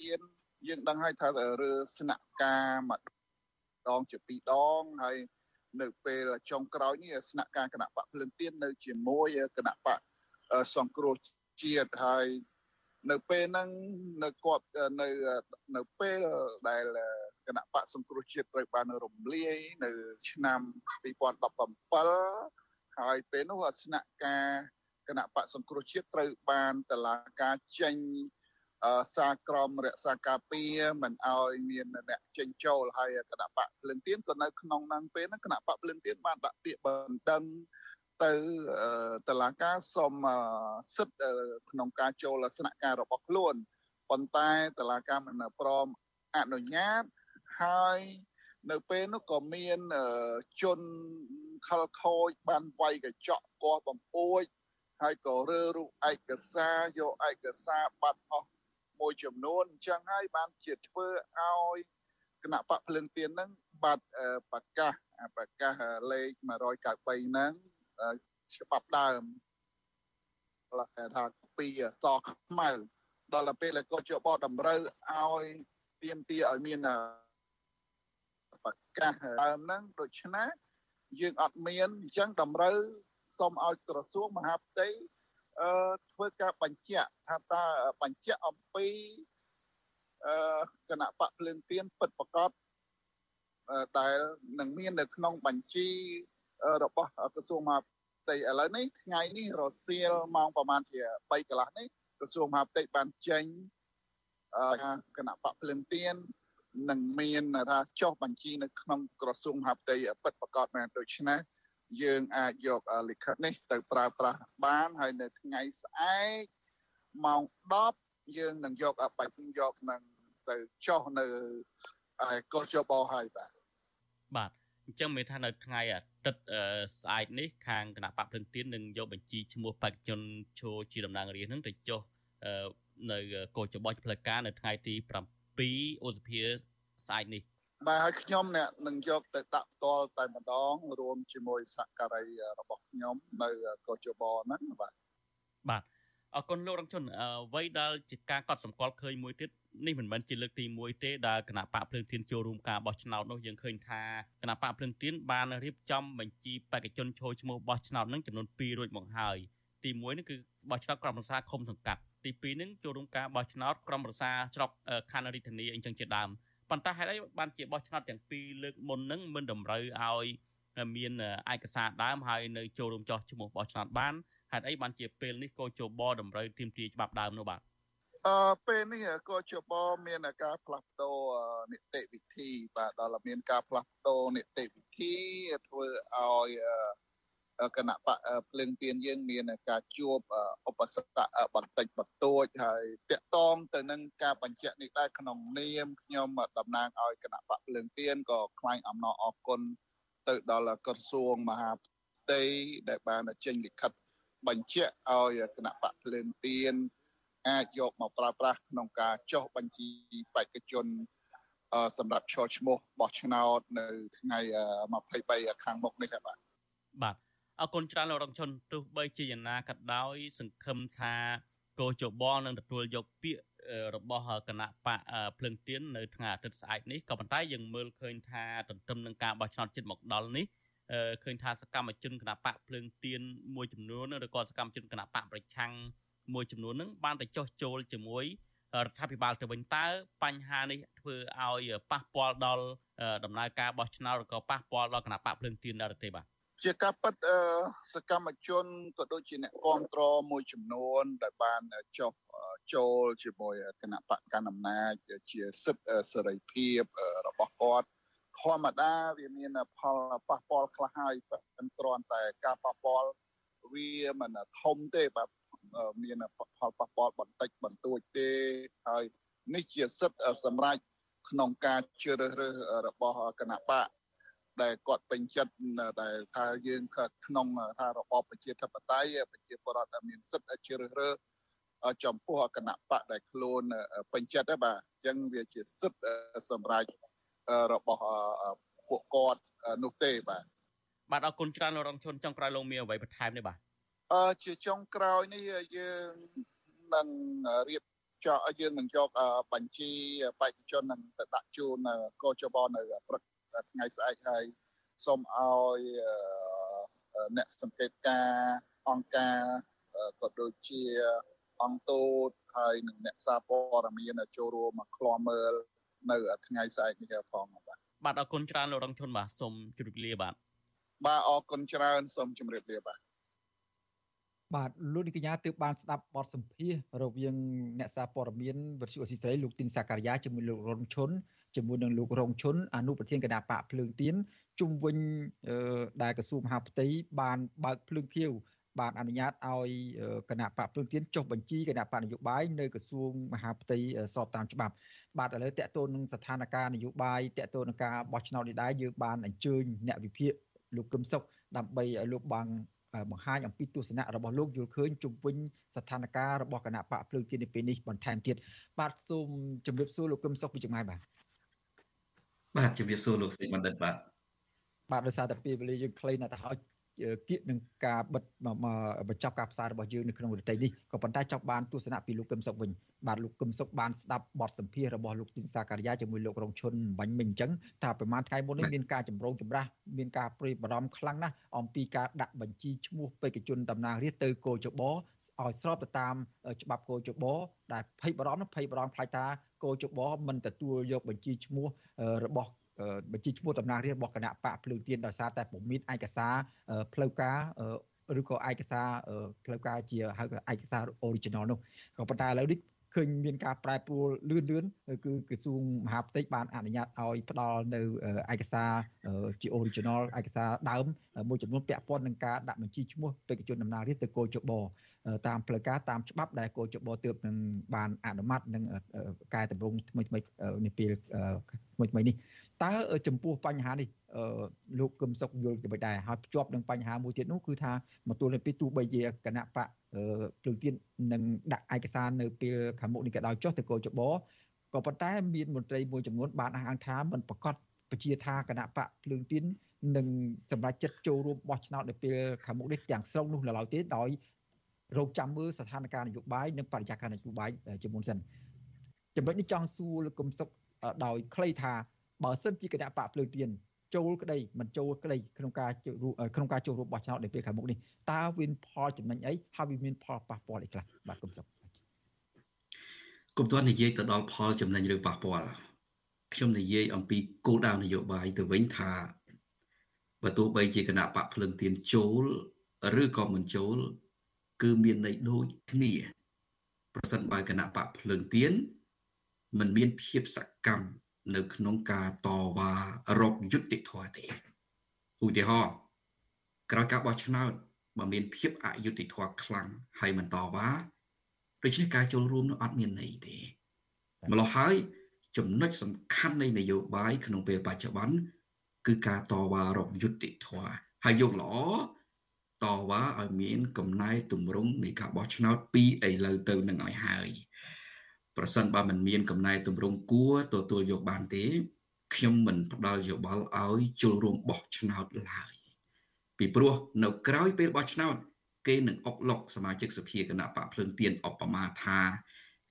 វៀនយើងដឹងហើយថារើស្នាក់ការម្ដងជាពីរដងហើយនៅពេលចុងក្រោយនេះស្នាក់ការគណៈបកភ្លឹងទៀននៅជាមួយគណៈបកសង្គ្រោះជាតិហើយនៅពេលហ្នឹងនៅគាត់នៅនៅពេលដែល គណៈបកសង្គ្រោះជាតិត្រូវបានរំលាយនៅឆ្នាំ2017ហើយពេលនោះស្នាក់ការគណៈបកសង្គ្រោះជាតិត្រូវបានតឡាការចេញសាក្រមរក្សាការពារមិនឲ្យមានអ្នកចេញចូលហើយគណៈបកភ្លឹងទៀនក៏នៅក្នុងហ្នឹងពេលហ្នឹងគណៈបកភ្លឹងទៀនបានដាក់ពាក្យបណ្ដឹងទៅតឡាការសុំសិទ្ធិក្នុងការចូលស្នាក់ការរបស់ខ្លួនប៉ុន្តែតឡាការមិនព្រមអនុញ្ញាត ហើយនៅពេលនោះក៏មានជនខលខូចបានវាយកញ្ចក់កោះបំពួចហើយក៏រើរូបឯកសារយកឯកសារបាត់អស់មួយចំនួនអញ្ចឹងហើយបានជាធ្វើឲ្យគណៈបកភ្លើងទៀនហ្នឹងបាត់ប្រកាសប្រកាសលេខ193ហ្នឹងច្បាប់ដើមគេថាពីសខ្មៅដល់ពេលក៏ជាបតម្រូវឲ្យទៀមទាឲ្យមាន ប្រកាសដើមហ្នឹងដូច្នេះយើងអត់មានអញ្ចឹងតម្រូវសូមឲ្យក្រសួងមហាផ្ទៃអឺធ្វើការបញ្ជាក់ថាតើបញ្ជាក់អំពីអឺគណៈបកភ្លើងទៀនពិតប្រកបដែលនឹងមាននៅក្នុងបញ្ជីរបស់ក្រសួងមហាផ្ទៃឥឡូវនេះថ្ងៃនេះរសៀលម៉ោងប្រហែលជា3កន្លះនេះក្រសួងមហាផ្ទៃបានចេញគណៈបកភ្លើងទៀន នឹងមានថាចុះបញ្ជីនៅក្នុងក្រសួងមហាផ្ទៃពិតប្រកបមែនដូច្នេះយើងអាចយកលិខិតនេះទៅប្រើប្រាស់បានហើយនៅថ្ងៃស្អែកម៉ោង10យើងនឹងយកបាច់យកនឹងទៅចុះនៅកោះជបហើយបាទបាទអញ្ចឹងមានថានៅថ្ងៃអាទិត្យស្អែកនេះខាងគណៈបកភ្លឹងទៀននឹងយកបញ្ជីឈ្មោះបេក្ខជនចូលជាតំណាងរាស្ត្រនឹងទៅចុះនៅកោះជបផ្លូវការនៅថ្ងៃទី7ឧសភា ស្អែកនេះបាទហើយខ្ញុំអ្នកនឹងយកទៅដាក់ផ្ទាល់តែម្ដងរួមជាមួយសក្ការីរបស់ខ្ញុំនៅកោះជបហ្នឹងបាទបាទអរគុណលោករងជនអ្វីដែលជាការកត់សម្គាល់ឃើញមួយទៀតនេះមិនមែនជាលើកទី1ទេដែលគណៈបកភ្លើងទៀនចូលរួមការបោះឆ្នោតនោះយើងឃើញថាគណៈបកភ្លើងទៀនបានរៀបចំបញ្ជីបេក្ខជនចូលឈ្មោះបោះឆ្នោតនឹងចំនួន2រួចមកហើយទី1នេះគឺបោះឆ្នោតក្រុមប្រឹក្សាឃុំសង្កាត់ទី2នឹងចូលរួមការបោះឆ្នោតក្រុមប្រឹក្សាស្រុកខណ្ឌរាជធានីអីចឹងជាដើម ប៉ុន្តែហេតុអីបានជាបោះឆ្នោតទាំងពីរលើកមុនហ្នឹងមិនតម្រូវឲ្យមានឯកសារដើមហើយនៅចូលរួមចោះឈ្មោះបោះឆ្នោតបានហេតុអីបានជាពេលនេះក៏ជបតម្រូវទាមទារច្បាប់ដើមនោះបាទអឺពេលនេះក៏ជបមានការផ្លាស់ប្ដូរនីតិវិធីបាទដល់មានការផ្លាស់ប្ដូរនីតិវិធីធ្វើឲ្យ គណៈបកភ្លើងទៀនយើងមានការជួបឧបសគ្គបន្តិចបន្តួចហើយតកតងទៅនឹងការបញ្ជាក់នេះដែរក្នុងនាមខ្ញុំតំណាងឲ្យគណៈបកភ្លើងទៀនក៏ថ្លែងអំណរអគុណទៅដល់ក្រសួងមហាផ្ទៃដែលបានចេញលិខិតបញ្ជាក់ឲ្យគណៈបកភ្លើងទៀនអាចយកមកប្រើប្រាស់ក្នុងការចុះបញ្ជីបេក្ខជនសម្រាប់ឈរឈ្មោះបោះឆ្នោតនៅថ្ងៃ23ខាងមុខនេះបាទបាទ អរគុណច្រើនលោករងជនទោះបីជាយ៉ាងណាក៏ដោយ សង្ឃឹមថាកោជបនឹងទទួលយកពាក្យរបស់គណៈបកភ្លឹងទៀននៅថ្ងៃអាទិត្យស្អែកនេះក៏ប៉ុន្តែយើងមើលឃើញថាទន្ទឹមនឹងការបោះឆ្នោតជាតិមកដល់នេះឃើញថាសកម្មជនគណៈបកភ្លើងទៀនមួយចំនួនឬក៏សកម្មជនគណៈបកប្រឆាំងមួយចំនួននឹងបានទៅចោះចូលជាមួយរដ្ឋាភិបាលទៅវិញតើបញ្ហានេះធ្វើឲ្យប៉ះពាល់ដល់ដំណើរការបោះឆ្នោតឬក៏ប៉ះពាល់ដល់គណៈបកភ្លើងទៀនដែរទេបាទ ជាការពិតសកម្មជនក៏ដូចជាអ្នកគ្រប់គ្រងមួយចំនួន ដែលបានចុះចូលជាមួយគណៈបកកណ្ដាលអំណាចជាសិទ្ធិសេរីភាពរបស់គាត់ធម្មតាវាមានផលប៉ះពាល់ខ្លះហើយប៉ុន្តែគ្រាន់តែការប៉ះពាល់វាមិនធំទេបាទមានផលប៉ះពាល់បន្តិចបន្តួចទេហើយនេះជាសិទ្ធិសម្រាប់ក្នុងការជ្រើសរើសរបស់គណៈបក ដែលគាត់ពេញចិត្តដែលថាយើងក្នុងថារបបប្រជាធិបតេយ្យប្រជាពលរដ្ឋដែលមានសិទ្ធិជ្រើសរើសចំពោះគណៈបកដែលខ្លួនពេញចិត្តហ្នឹងបាទអញ្ចឹងវាជាសិទ្ធិសម្រាប់របស់ពួកគាត់នោះទេបាទបាទអរគុណច្រើនលោករងឈុនចុងក្រោយលោកមានអ្វីបន្ថែមទេបាទអឺជាចុងក្រោយនេះយើងនឹងរៀបចោយើងនឹងយកបញ្ជីបេក្ខជននឹងទៅដាក់ជូនកោចបនៅព្រឹក ថ្ងៃស្អែកហើយសូមឲ្យអ្នកសង្កេតការអង្គការក៏ដូចជាអង្គទូតហើយនិងអ្នកសារព័ត៌មានចូលរួមមកឃ្លាំមើលនៅថ្ងៃស្អែកនេះផងបាទបាទអរគុណច្រើនលោករងឈុនបាទសូមជម្រាបលាបាទបាទអរគុណច្រើនសូមជម្រាបលាបាទ បាទលោកនាងកញ្ញាទើបបានស្ដាប់បទសម្ភាសរវាងអ្នកសារព័ត៌មានវិទ្យុអស៊ីសេរីលោកទីនសាការីយ៉ាជាមួយលោករងឈុនជាមួយនឹងលោករងឈុនអនុប្រធានគណៈបកភ្លើងទៀនជុំវិញដែលក្រសួងមហាផ្ទៃបានបើកភ្លើងខៀវបានអនុញ្ញាតឲ្យគណៈបកភ្លើងទៀនចុះបញ្ជីគណៈបកនយោបាយនៅក្រសួងមហាផ្ទៃស្របតាមច្បាប់ បាទឥឡូវតកតូននឹងស្ថានភាពនយោបាយតកតូននឹងការបោះឆ្នោតនេះដែរយើងបានអញ្ជើញអ្នកវិភាគលោកកឹមសុខដើម្បីឲ្យលោកបាន បង្ហាញអំពីទស្សនៈរបស់លោកយល់ឃើញជុំវិញស្ថានភាពរបស់គណៈបកភ្លើងទៀននៅពេលនេះបន្ថែមទៀតបាទសូមជម្រាបសួរលោកកឹមសុខពីចម្ងាយបាទបាទជំរាបសួរលោកសេចបណ្ឌិតបាទបាទដោយសារតែពេលវេលាយើងខ្លីណាស់ទៅហើយ គៀកនឹងការបិទបញ្ចប់ការផ្សាយរបស់យើងនៅក្នុងរតីនេះក៏ប៉ុន្តែចង់បានទស្សនៈពីលោកកឹមសុខវិញបាទលោកកឹមសុខបានស្ដាប់បទសម្ភាសន៍របស់លោកទីនសាការីយ៉ាជាមួយលោករងឈុនបាញ់មិញអញ្ចឹងថាប្រហែលថ្ងៃមុននេះមានការចម្រូងចម្រាសមានការព្រួយបារម្ភខ្លាំងណាស់អំពីការដាក់បញ្ជីឈ្មោះបេក្ខជនតំណាងរាស្ត្រទៅគោចបឲ្យស្របទៅតាមច្បាប់គោចបដែលភ័យបារម្ភភ័យបារម្ភខ្លាចថាគោចបមិនទទួលយកបញ្ជីឈ្មោះរបស់ បញ្ជីឈ្មោះតំណាងរាស្ត្ររបស់គណៈបកភ្លើងទៀនដោយសារតែពុំមានឯកសារផ្លូវការឬក៏ឯកសារផ្លូវការជាហៅឯកសារ original នោះក៏ប៉ុន្តែឥឡូវនេះឃើញមានការប្រែប្រួលលឿនលឿនគឺក្រសួងមហាផ្ទៃបានអនុញ្ញាតឲ្យផ្ដល់នៅឯកសារជា original ឯកសារដើមមួយចំនួនពាក់ព័ន្ធនឹងការដាក់បញ្ជីឈ្មោះបេក្ខជនដំណើររាជទៅគោចបតាមផ្លូវការតាមច្បាប់ដែលគោចបទើបនឹងបានអនុម័តនឹងកែតម្រង់ថ្មីថ្មីនាពេលថ្មីថ្មីនេះតើចំពោះបញ្ហានេះលោកកឹមសុខយល់យ៉ាងម៉េចដែរហើយភ្ជាប់នឹងបញ្ហាមួយទៀតនោះគឺថាមកទល់នឹងពេលទោះបីជាគណៈបកភ្លើងទៀននឹងដាក់ឯកសារនៅពេលខាងមុខនេះក៏ដោយចុះទៅកោចបក៏ប៉ុន្តែមានមន្ត្រីមួយចំនួនបានអះអាងថាមិនប្រកាសពជាថាគណៈបកភ្លើងទៀននឹងសម្រាប់ចិត្តចូលរួមបោះឆ្នោតនៅពេលខាងមុខនេះទាំងស្រុងនោះឡើយទេដោយ រងចាំមើលស្ថានភាពនយោបាយនិងបរិយាកាសនយោបាយជាមុនសិនចំណុចនេះចង់សួរលោកកឹមសុខដោយខ្លីថាបើសិនជាគណៈបកភ្លើងទៀនចូលក្តីមិនចូលក្តីក្នុងការក្នុងការចូលរួមបោះឆ្នោតនៅពេលខាងមុខនេះតើវាមានផលចំណេញអីហើយវាមានផលប៉ះពាល់អីខ្លះបាទគុំសុខគុំទាន់និយាយទៅដល់ផលចំណេញឬប៉ះពាល់ខ្ញុំនិយាយអំពីគោលដៅនយោបាយទៅវិញថាបើទោះបីជាគណៈបកភ្លឹងទៀនចូលឬក៏មិនចូល គឺមានន័យដូចគ្នា ប្រសិនបើគណៈបកភ្លឹងទៀនមិនមានភាពសកម្មនៅក្នុងការតវ៉ារកយុត្តិធម៌ទេឧទាហរណ៍ក្រោយការបោះឆ្នោតបើមានភាពអយុត្តិធម៌ខ្លាំងហើយមិនតវ៉ាដូច្នេះការចូលរួមនោះអត់មានន័យទេម្ល៉េះហើយចំណុចសំខាន់នៃនយោបាយក្នុងពេលបច្ចុប្បន្នគឺការតវ៉ារកយុត្តិធម៌ហើយយកល្អ តវ៉ាឲ្យមានកំណែទម្រង់នៃការបោះឆ្នោតពីឥឡូវទៅនឹងឲ្យហើយប្រសិនបើមិនមានកំណែទម្រង់គួរទទួលយកបានទេខ្ញុំមិនផ្ដល់យោបល់ឲ្យចូលរួមបោះឆ្នោតឡើយពីព្រោះនៅក្រៅពេលបោះឆ្នោត គេនឹងអុកឡុកសមាជិកសភាគណៈបកភ្លើងទៀនអបមាថា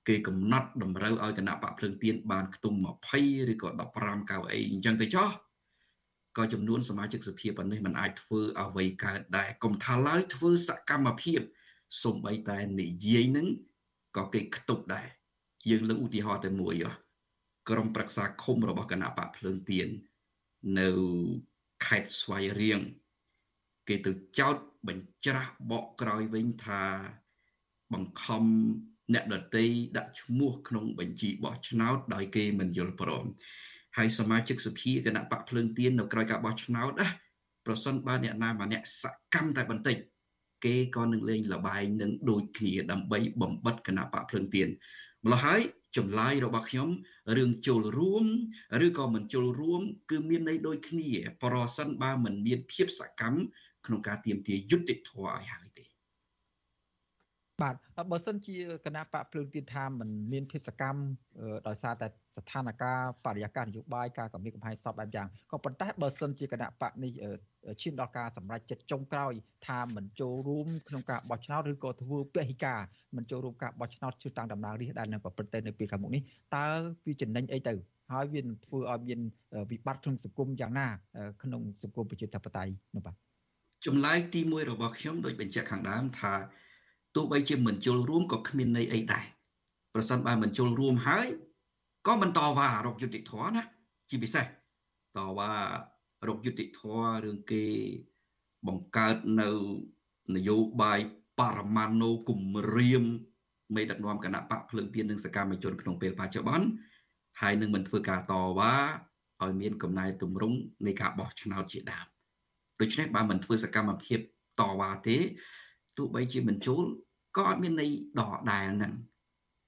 គេកំណត់តម្រូវឲ្យគណៈបកភ្លើងទៀនបានខ្ទង់20ឬក៏15កៅអីអញ្ចឹងទៅចោះ ក៏ចំនួនសមាជិកសភាប៉ុណ្ណេះมันអាចធ្វើអ្វីកើតដែរកុំថាឡើយធ្វើសកម្មភាពសំបីតែនិយាយនឹងក៏គេខ្ទប់ដែរយើងលើកឧទាហរណ៍តែមួយក្រុមប្រឹក្សាឃុំរបស់គណៈបកភ្លើងទៀននៅខេត្តស្វាយរៀងគេទៅចោតបញ្ច្រាស់បកក្រោយវិញថាបង្ខំអ្នកដតីដាក់ឈ្មោះក្នុងបញ្ជីបោះឆ្នោតដោយគេមិនយល់ព្រម ហើយសមាជិកសភាគណៈបកភ្លើងទៀននៅក្រោយការបោះឆ្នោតណាប្រសិនបើអ្នកណាម្នាក់សកម្មតែបន្តិចគេក៏នឹងលេងលបែងនឹងដូចគ្នាដើម្បីបំបិតគណៈបកភ្លឹងទៀនម្ល៉េះហើយចម្លើយរបស់ខ្ញុំរឿងចូលរួមឬក៏មិនចូលរួម គឺមានន័យដូចគ្នា ប្រសិនបើមិនមានភាពសកម្មក្នុងការទៀមទាយុត្តិធម៌ឲ្យហើយទេ បាទបើសិនជាគណៈបកភ្លើងទៀនថាមិនមានភាពសកម្មដោយសារតែស្ថានភាពបរិយាកាសនយោបាយការកម្រិតកំហែងសពបែបយ៉ាងក៏ប៉ុន្តែបើសិនជាគណៈបកនេះឈានដល់ការសម្រេចចិត្តចុងក្រោយថាមិនចូលរួមក្នុងការបោះឆ្នោតឬក៏ធ្វើពហិការមិនចូលរួមការបោះឆ្នោតជ្រើសតាំងតំណាងរាស្ត្រដែលនឹងប្រព្រឹត្តទៅនៅពេលខាងមុខនេះតើវាចំណេញអីទៅហើយវានឹងធ្វើឲ្យមានវិបត្តិក្នុងសង្គមយ៉ាងណាក្នុងសង្គមប្រជាធិបតេយ្យនោះបាទចម្លើយទី1របស់ខ្ញុំដូចបញ្ជាក់ខាងដើមថា ទោះបីជាមិនចូលរួមក៏គ្មានន័យអីដែរប្រសិនបើមិនចូលរួមហើយក៏មិនតវ៉ារកយុត្តិធម៌ណាជាពិសេសតវ៉ារកយុត្តិធម៌រឿងគេបង្កើតនៅនយោបាយបរមាណូគំរាមមេដឹកនាំគណៈបកភ្លឹងទៀននិងសកម្មជនក្នុងពេលបច្ចុប្បន្នហើយនឹងមិនធ្វើការតវ៉ាឲ្យមានកំណែទម្រង់នៃការបោះឆ្នោតជាដើមដូច្នេះបើមិនធ្វើសកម្មភាពតវ៉ាទេទោះបីជាមិនចូល ក៏អត់មានន័យដដែលហ្នឹង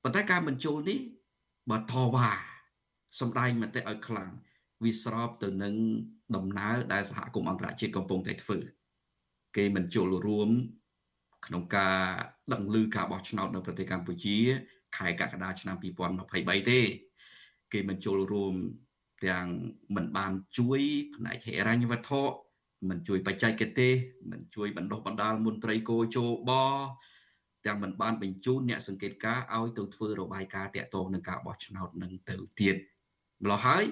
ប៉ុន្តែការបញ្ចូលនេះបើតវ៉ាសំដែងមតិឲ្យខ្លាំងវាស្របទៅនឹងដំណើរដែលសហគមន៍អន្តរជាតិកំពុងតែធ្វើគេមិនចូលរួមក្នុងការដឹងឮការបោះឆ្នោតនៅប្រទេសកម្ពុជាខែកក្កដាឆ្នាំ2023ទេគេមិនចូលរួមទាំងមិនបានជួយផ្នែកហិរញ្ញវត្ថុមិនជួយបច្ចេកទេសមិនជួយបណ្ដុះបណ្ដាលមន្ត្រីគោជោប ទាំងមិនបានបញ្ជូនអ្នកសង្កេតការឲ្យទៅធ្វើរបាយការណ៍តាក់ទងនឹងការបោះឆ្នោតនឹងទៅទៀតម្ល៉េះហើយ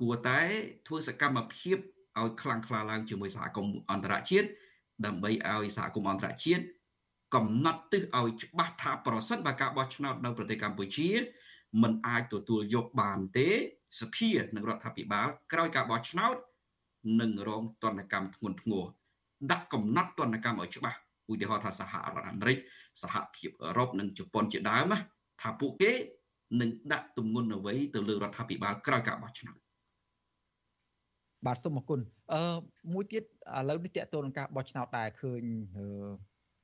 គួរតែធ្វើសកម្មភាពឲ្យខ្លាំងក្លាឡើងជាមួយសហគមន៍អន្តរជាតិដើម្បីឲ្យសហគមន៍អន្តរជាតិកំណត់ទិសឲ្យច្បាស់ថាប្រសិនបើការបោះឆ្នោតនៅប្រទេសកម្ពុជាมันអាចទទួលយកបានទេសភានិងរដ្ឋាភិបាលក្រោយការបោះឆ្នោតនឹងរងទណ្ឌកម្មធ្ងន់ធ្ងរដាក់កំណត់ទណ្ឌកម្មឲ្យច្បាស់ ឧទាហរណ៍ថាសហរដ្ឋអាមេរិកសហភាពអឺរ៉ុបនិងជប៉ុនជាដើមណាថាពួកគេនឹងដាក់ទម្ងន់អ្វីទៅលើរដ្ឋាភិបាលក្រោយការបោះឆ្នោតបាទសូមអរគុណអឺមួយទៀតឥឡូវនេះតកតទៅនឹងការបោះឆ្នោតដែរឃើញ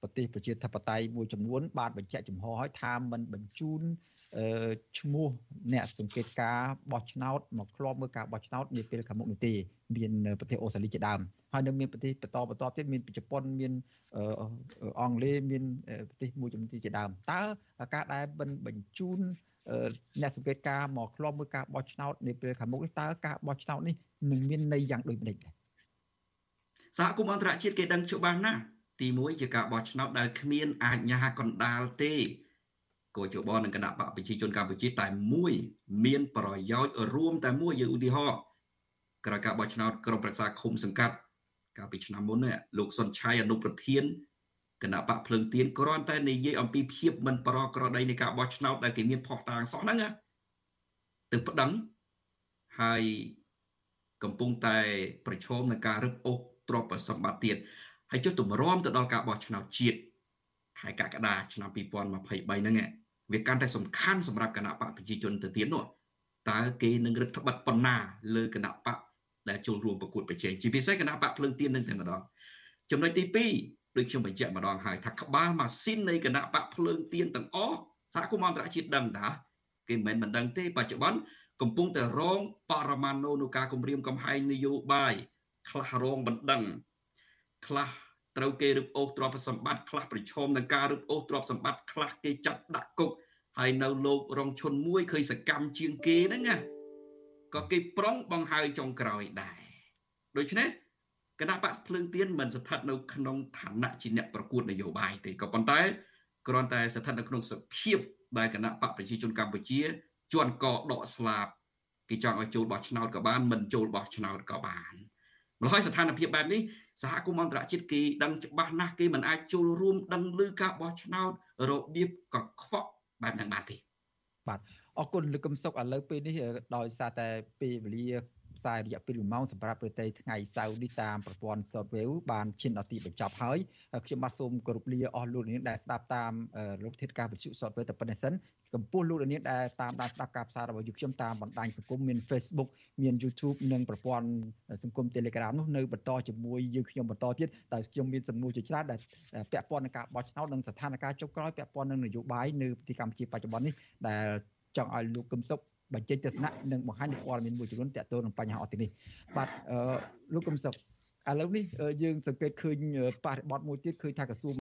ប្រទេសប្រជាធិបតេយ្យមួយចំនួន បានបញ្ជាក់ចំហឲ្យថាមិនបញ្ជូនឈ្មោះអ្នកសង្កេតការបោះឆ្នោតមកឃ្លាំមើលការបោះឆ្នោតនាពេលខាងមុខនេះទេមានប្រទេសអូស្ត្រាលីជាដើមហើយនៅមានប្រទេសបន្តបន្តទៀតមានជប៉ុនមានអង់គ្លេសមានប្រទេសមួយចំនួនជាដើមតើការដែលបញ្ជូនអ្នកសង្កេតការមកឃ្លាំមើលការបោះឆ្នោតនាពេលខាងមុខនេះតើការបោះឆ្នោតនេះនឹងមានន័យយ៉ាងដូចម្តេចដែរសហគមន៍អន្តរជាតិគេដឹងច្បាស់ណាស់ ទី1ជាការបោះឆ្នោតដែលគ្មានអាជ្ញាកណ្ដាលទេគោជបនិងគណៈបកប្រជាជនកម្ពុជាតែមួយមានប្រយោជន៍រួមតែមួយយើងឧទាហរណ៍ក្រោយការបោះឆ្នោតក្រុមប្រឹក្សាឃុំសង្កាត់កាលពីឆ្នាំមុននេះលោកសុនឆៃអនុប្រធានគណៈបកភ្លឹងទៀនគ្រាន់តែនិយាយអំពីភាពមិនប្រក្រតីនៃការបោះឆ្នោតដែលគេមានផុសតាងសោះហ្នឹងទៅប្តឹងហើយកំពុងតែប្រឈមនឹងការរឹបអូសទ្រព្យសម្បត្តិទៀត ហើយចុះទម្រាំទៅដល់ការបោះឆ្នោតជាតិខែកក្កដាឆ្នាំ2023ហ្នឹងវាកាន់តែសំខាន់សម្រាប់គណៈបកប្រជាជនទៅទៀតនោះតើគេនឹងរឹតបន្តឹងប៉ុណ្ណាលើគណៈបកដែលចូលរួមប្រកួតប្រជែងជាពិសេសគណៈបកភ្លើងទៀននឹងតែម្ដងចំណុចទី2ដូចខ្ញុំបញ្ជាក់ម្ដងហើយថាក្បាលម៉ាស៊ីននៃគណៈបកភ្លើងទៀនទាំងអស់សហគមន៍អន្តរជាតិដឹងតាគេមិនមែនមិនដឹងទេបច្ចុប្បន្នកំពុងតែរងបរមាណូនៅការគម្រាមកំហែងនយោបាយខ្លះរងបណ្ដឹងខ្លះ ត្រូវគេរឹបអូសទ្រព្យសម្បត្តិខ្លះប្រឈមនឹងការរឹបអូសទ្រព្យសម្បត្តិខ្លះគេចាប់ដាក់គុកហើយនៅលោករងឈុនមួយឃើញសកម្មជាងគេហ្នឹងណាក៏គេប្រុងបង្ហើយចុងក្រោយដែរដូច្នេះគណៈបកភ្លើងទៀនមិនស្ថិតនៅក្នុងឋានៈជាអ្នកប្រកួតនយោបាយទេក៏ប៉ុន្តែគ្រាន់តែស្ថិតនៅក្នុងសភាពដែលគណៈបកប្រជាជនកម្ពុជាជន់កដកស្លាបគេចង់ឲ្យចូលបោះឆ្នោតក៏បានមិនចូលបោះឆ្នោតក៏បាន ម្ល៉េះហើយស្ថានភាពបែបនេះសហគមន៍អន្តរជាតិគេដឹងច្បាស់ណាស់គេមិនអាចចូលរួមដឹងឮការបោះឆ្នោតរបៀបកខ្វក់បែបហ្នឹងបានទេបាទអរគុណលោកកឹមសុខឥឡូវពេលនេះដោយសារតែពេលវេលាផ្សាយរយៈពេល1ម៉ោងសម្រាប់ប្រទេសថ្ងៃសៅរ៍នេះតាមប្រព័ន្ធ Shortwave បានឈានដល់ទីបញ្ចប់ហើយខ្ញុំបាទសូមគោរពលាអស់លោកនាងដែលស្ដាប់តាមលោកធាតុការវិទ្យុ Shortwave តែប៉ុណ្ណេះសិន ចំពោះលោកនាងដែលតាមដានស្ដាប់ការផ្សាយរបស់យើងខ្ញុំតាមបណ្ដាញសង្គមមាន Facebook មាន YouTube និងប្រព័ន្ធសង្គម Telegram នោះនៅបន្តជាមួយយើងខ្ញុំបន្តទៀតដែលខ្ញុំមានសំណួរជាច្រើនដែលពាក់ព័ន្ធនឹងការបោះឆ្នោតនិងស្ថានភាពចុងក្រោយពាក់ព័ន្ធនឹងនយោបាយនៅប្រទេសកម្ពុជាបច្ចុប្បន្ននេះដែលចង់ឲ្យលោកកឹមសុខបញ្ចេញទស្សនៈនិងបង្ហាញព័ត៌មានមួយចំនួនទាក់ទងនឹងបញ្ហាអត់នេះបាទលោកកឹមសុខឥឡូវនេះយើងសង្កេតឃើញបរិបទមួយទៀតឃើញថាក្រសួង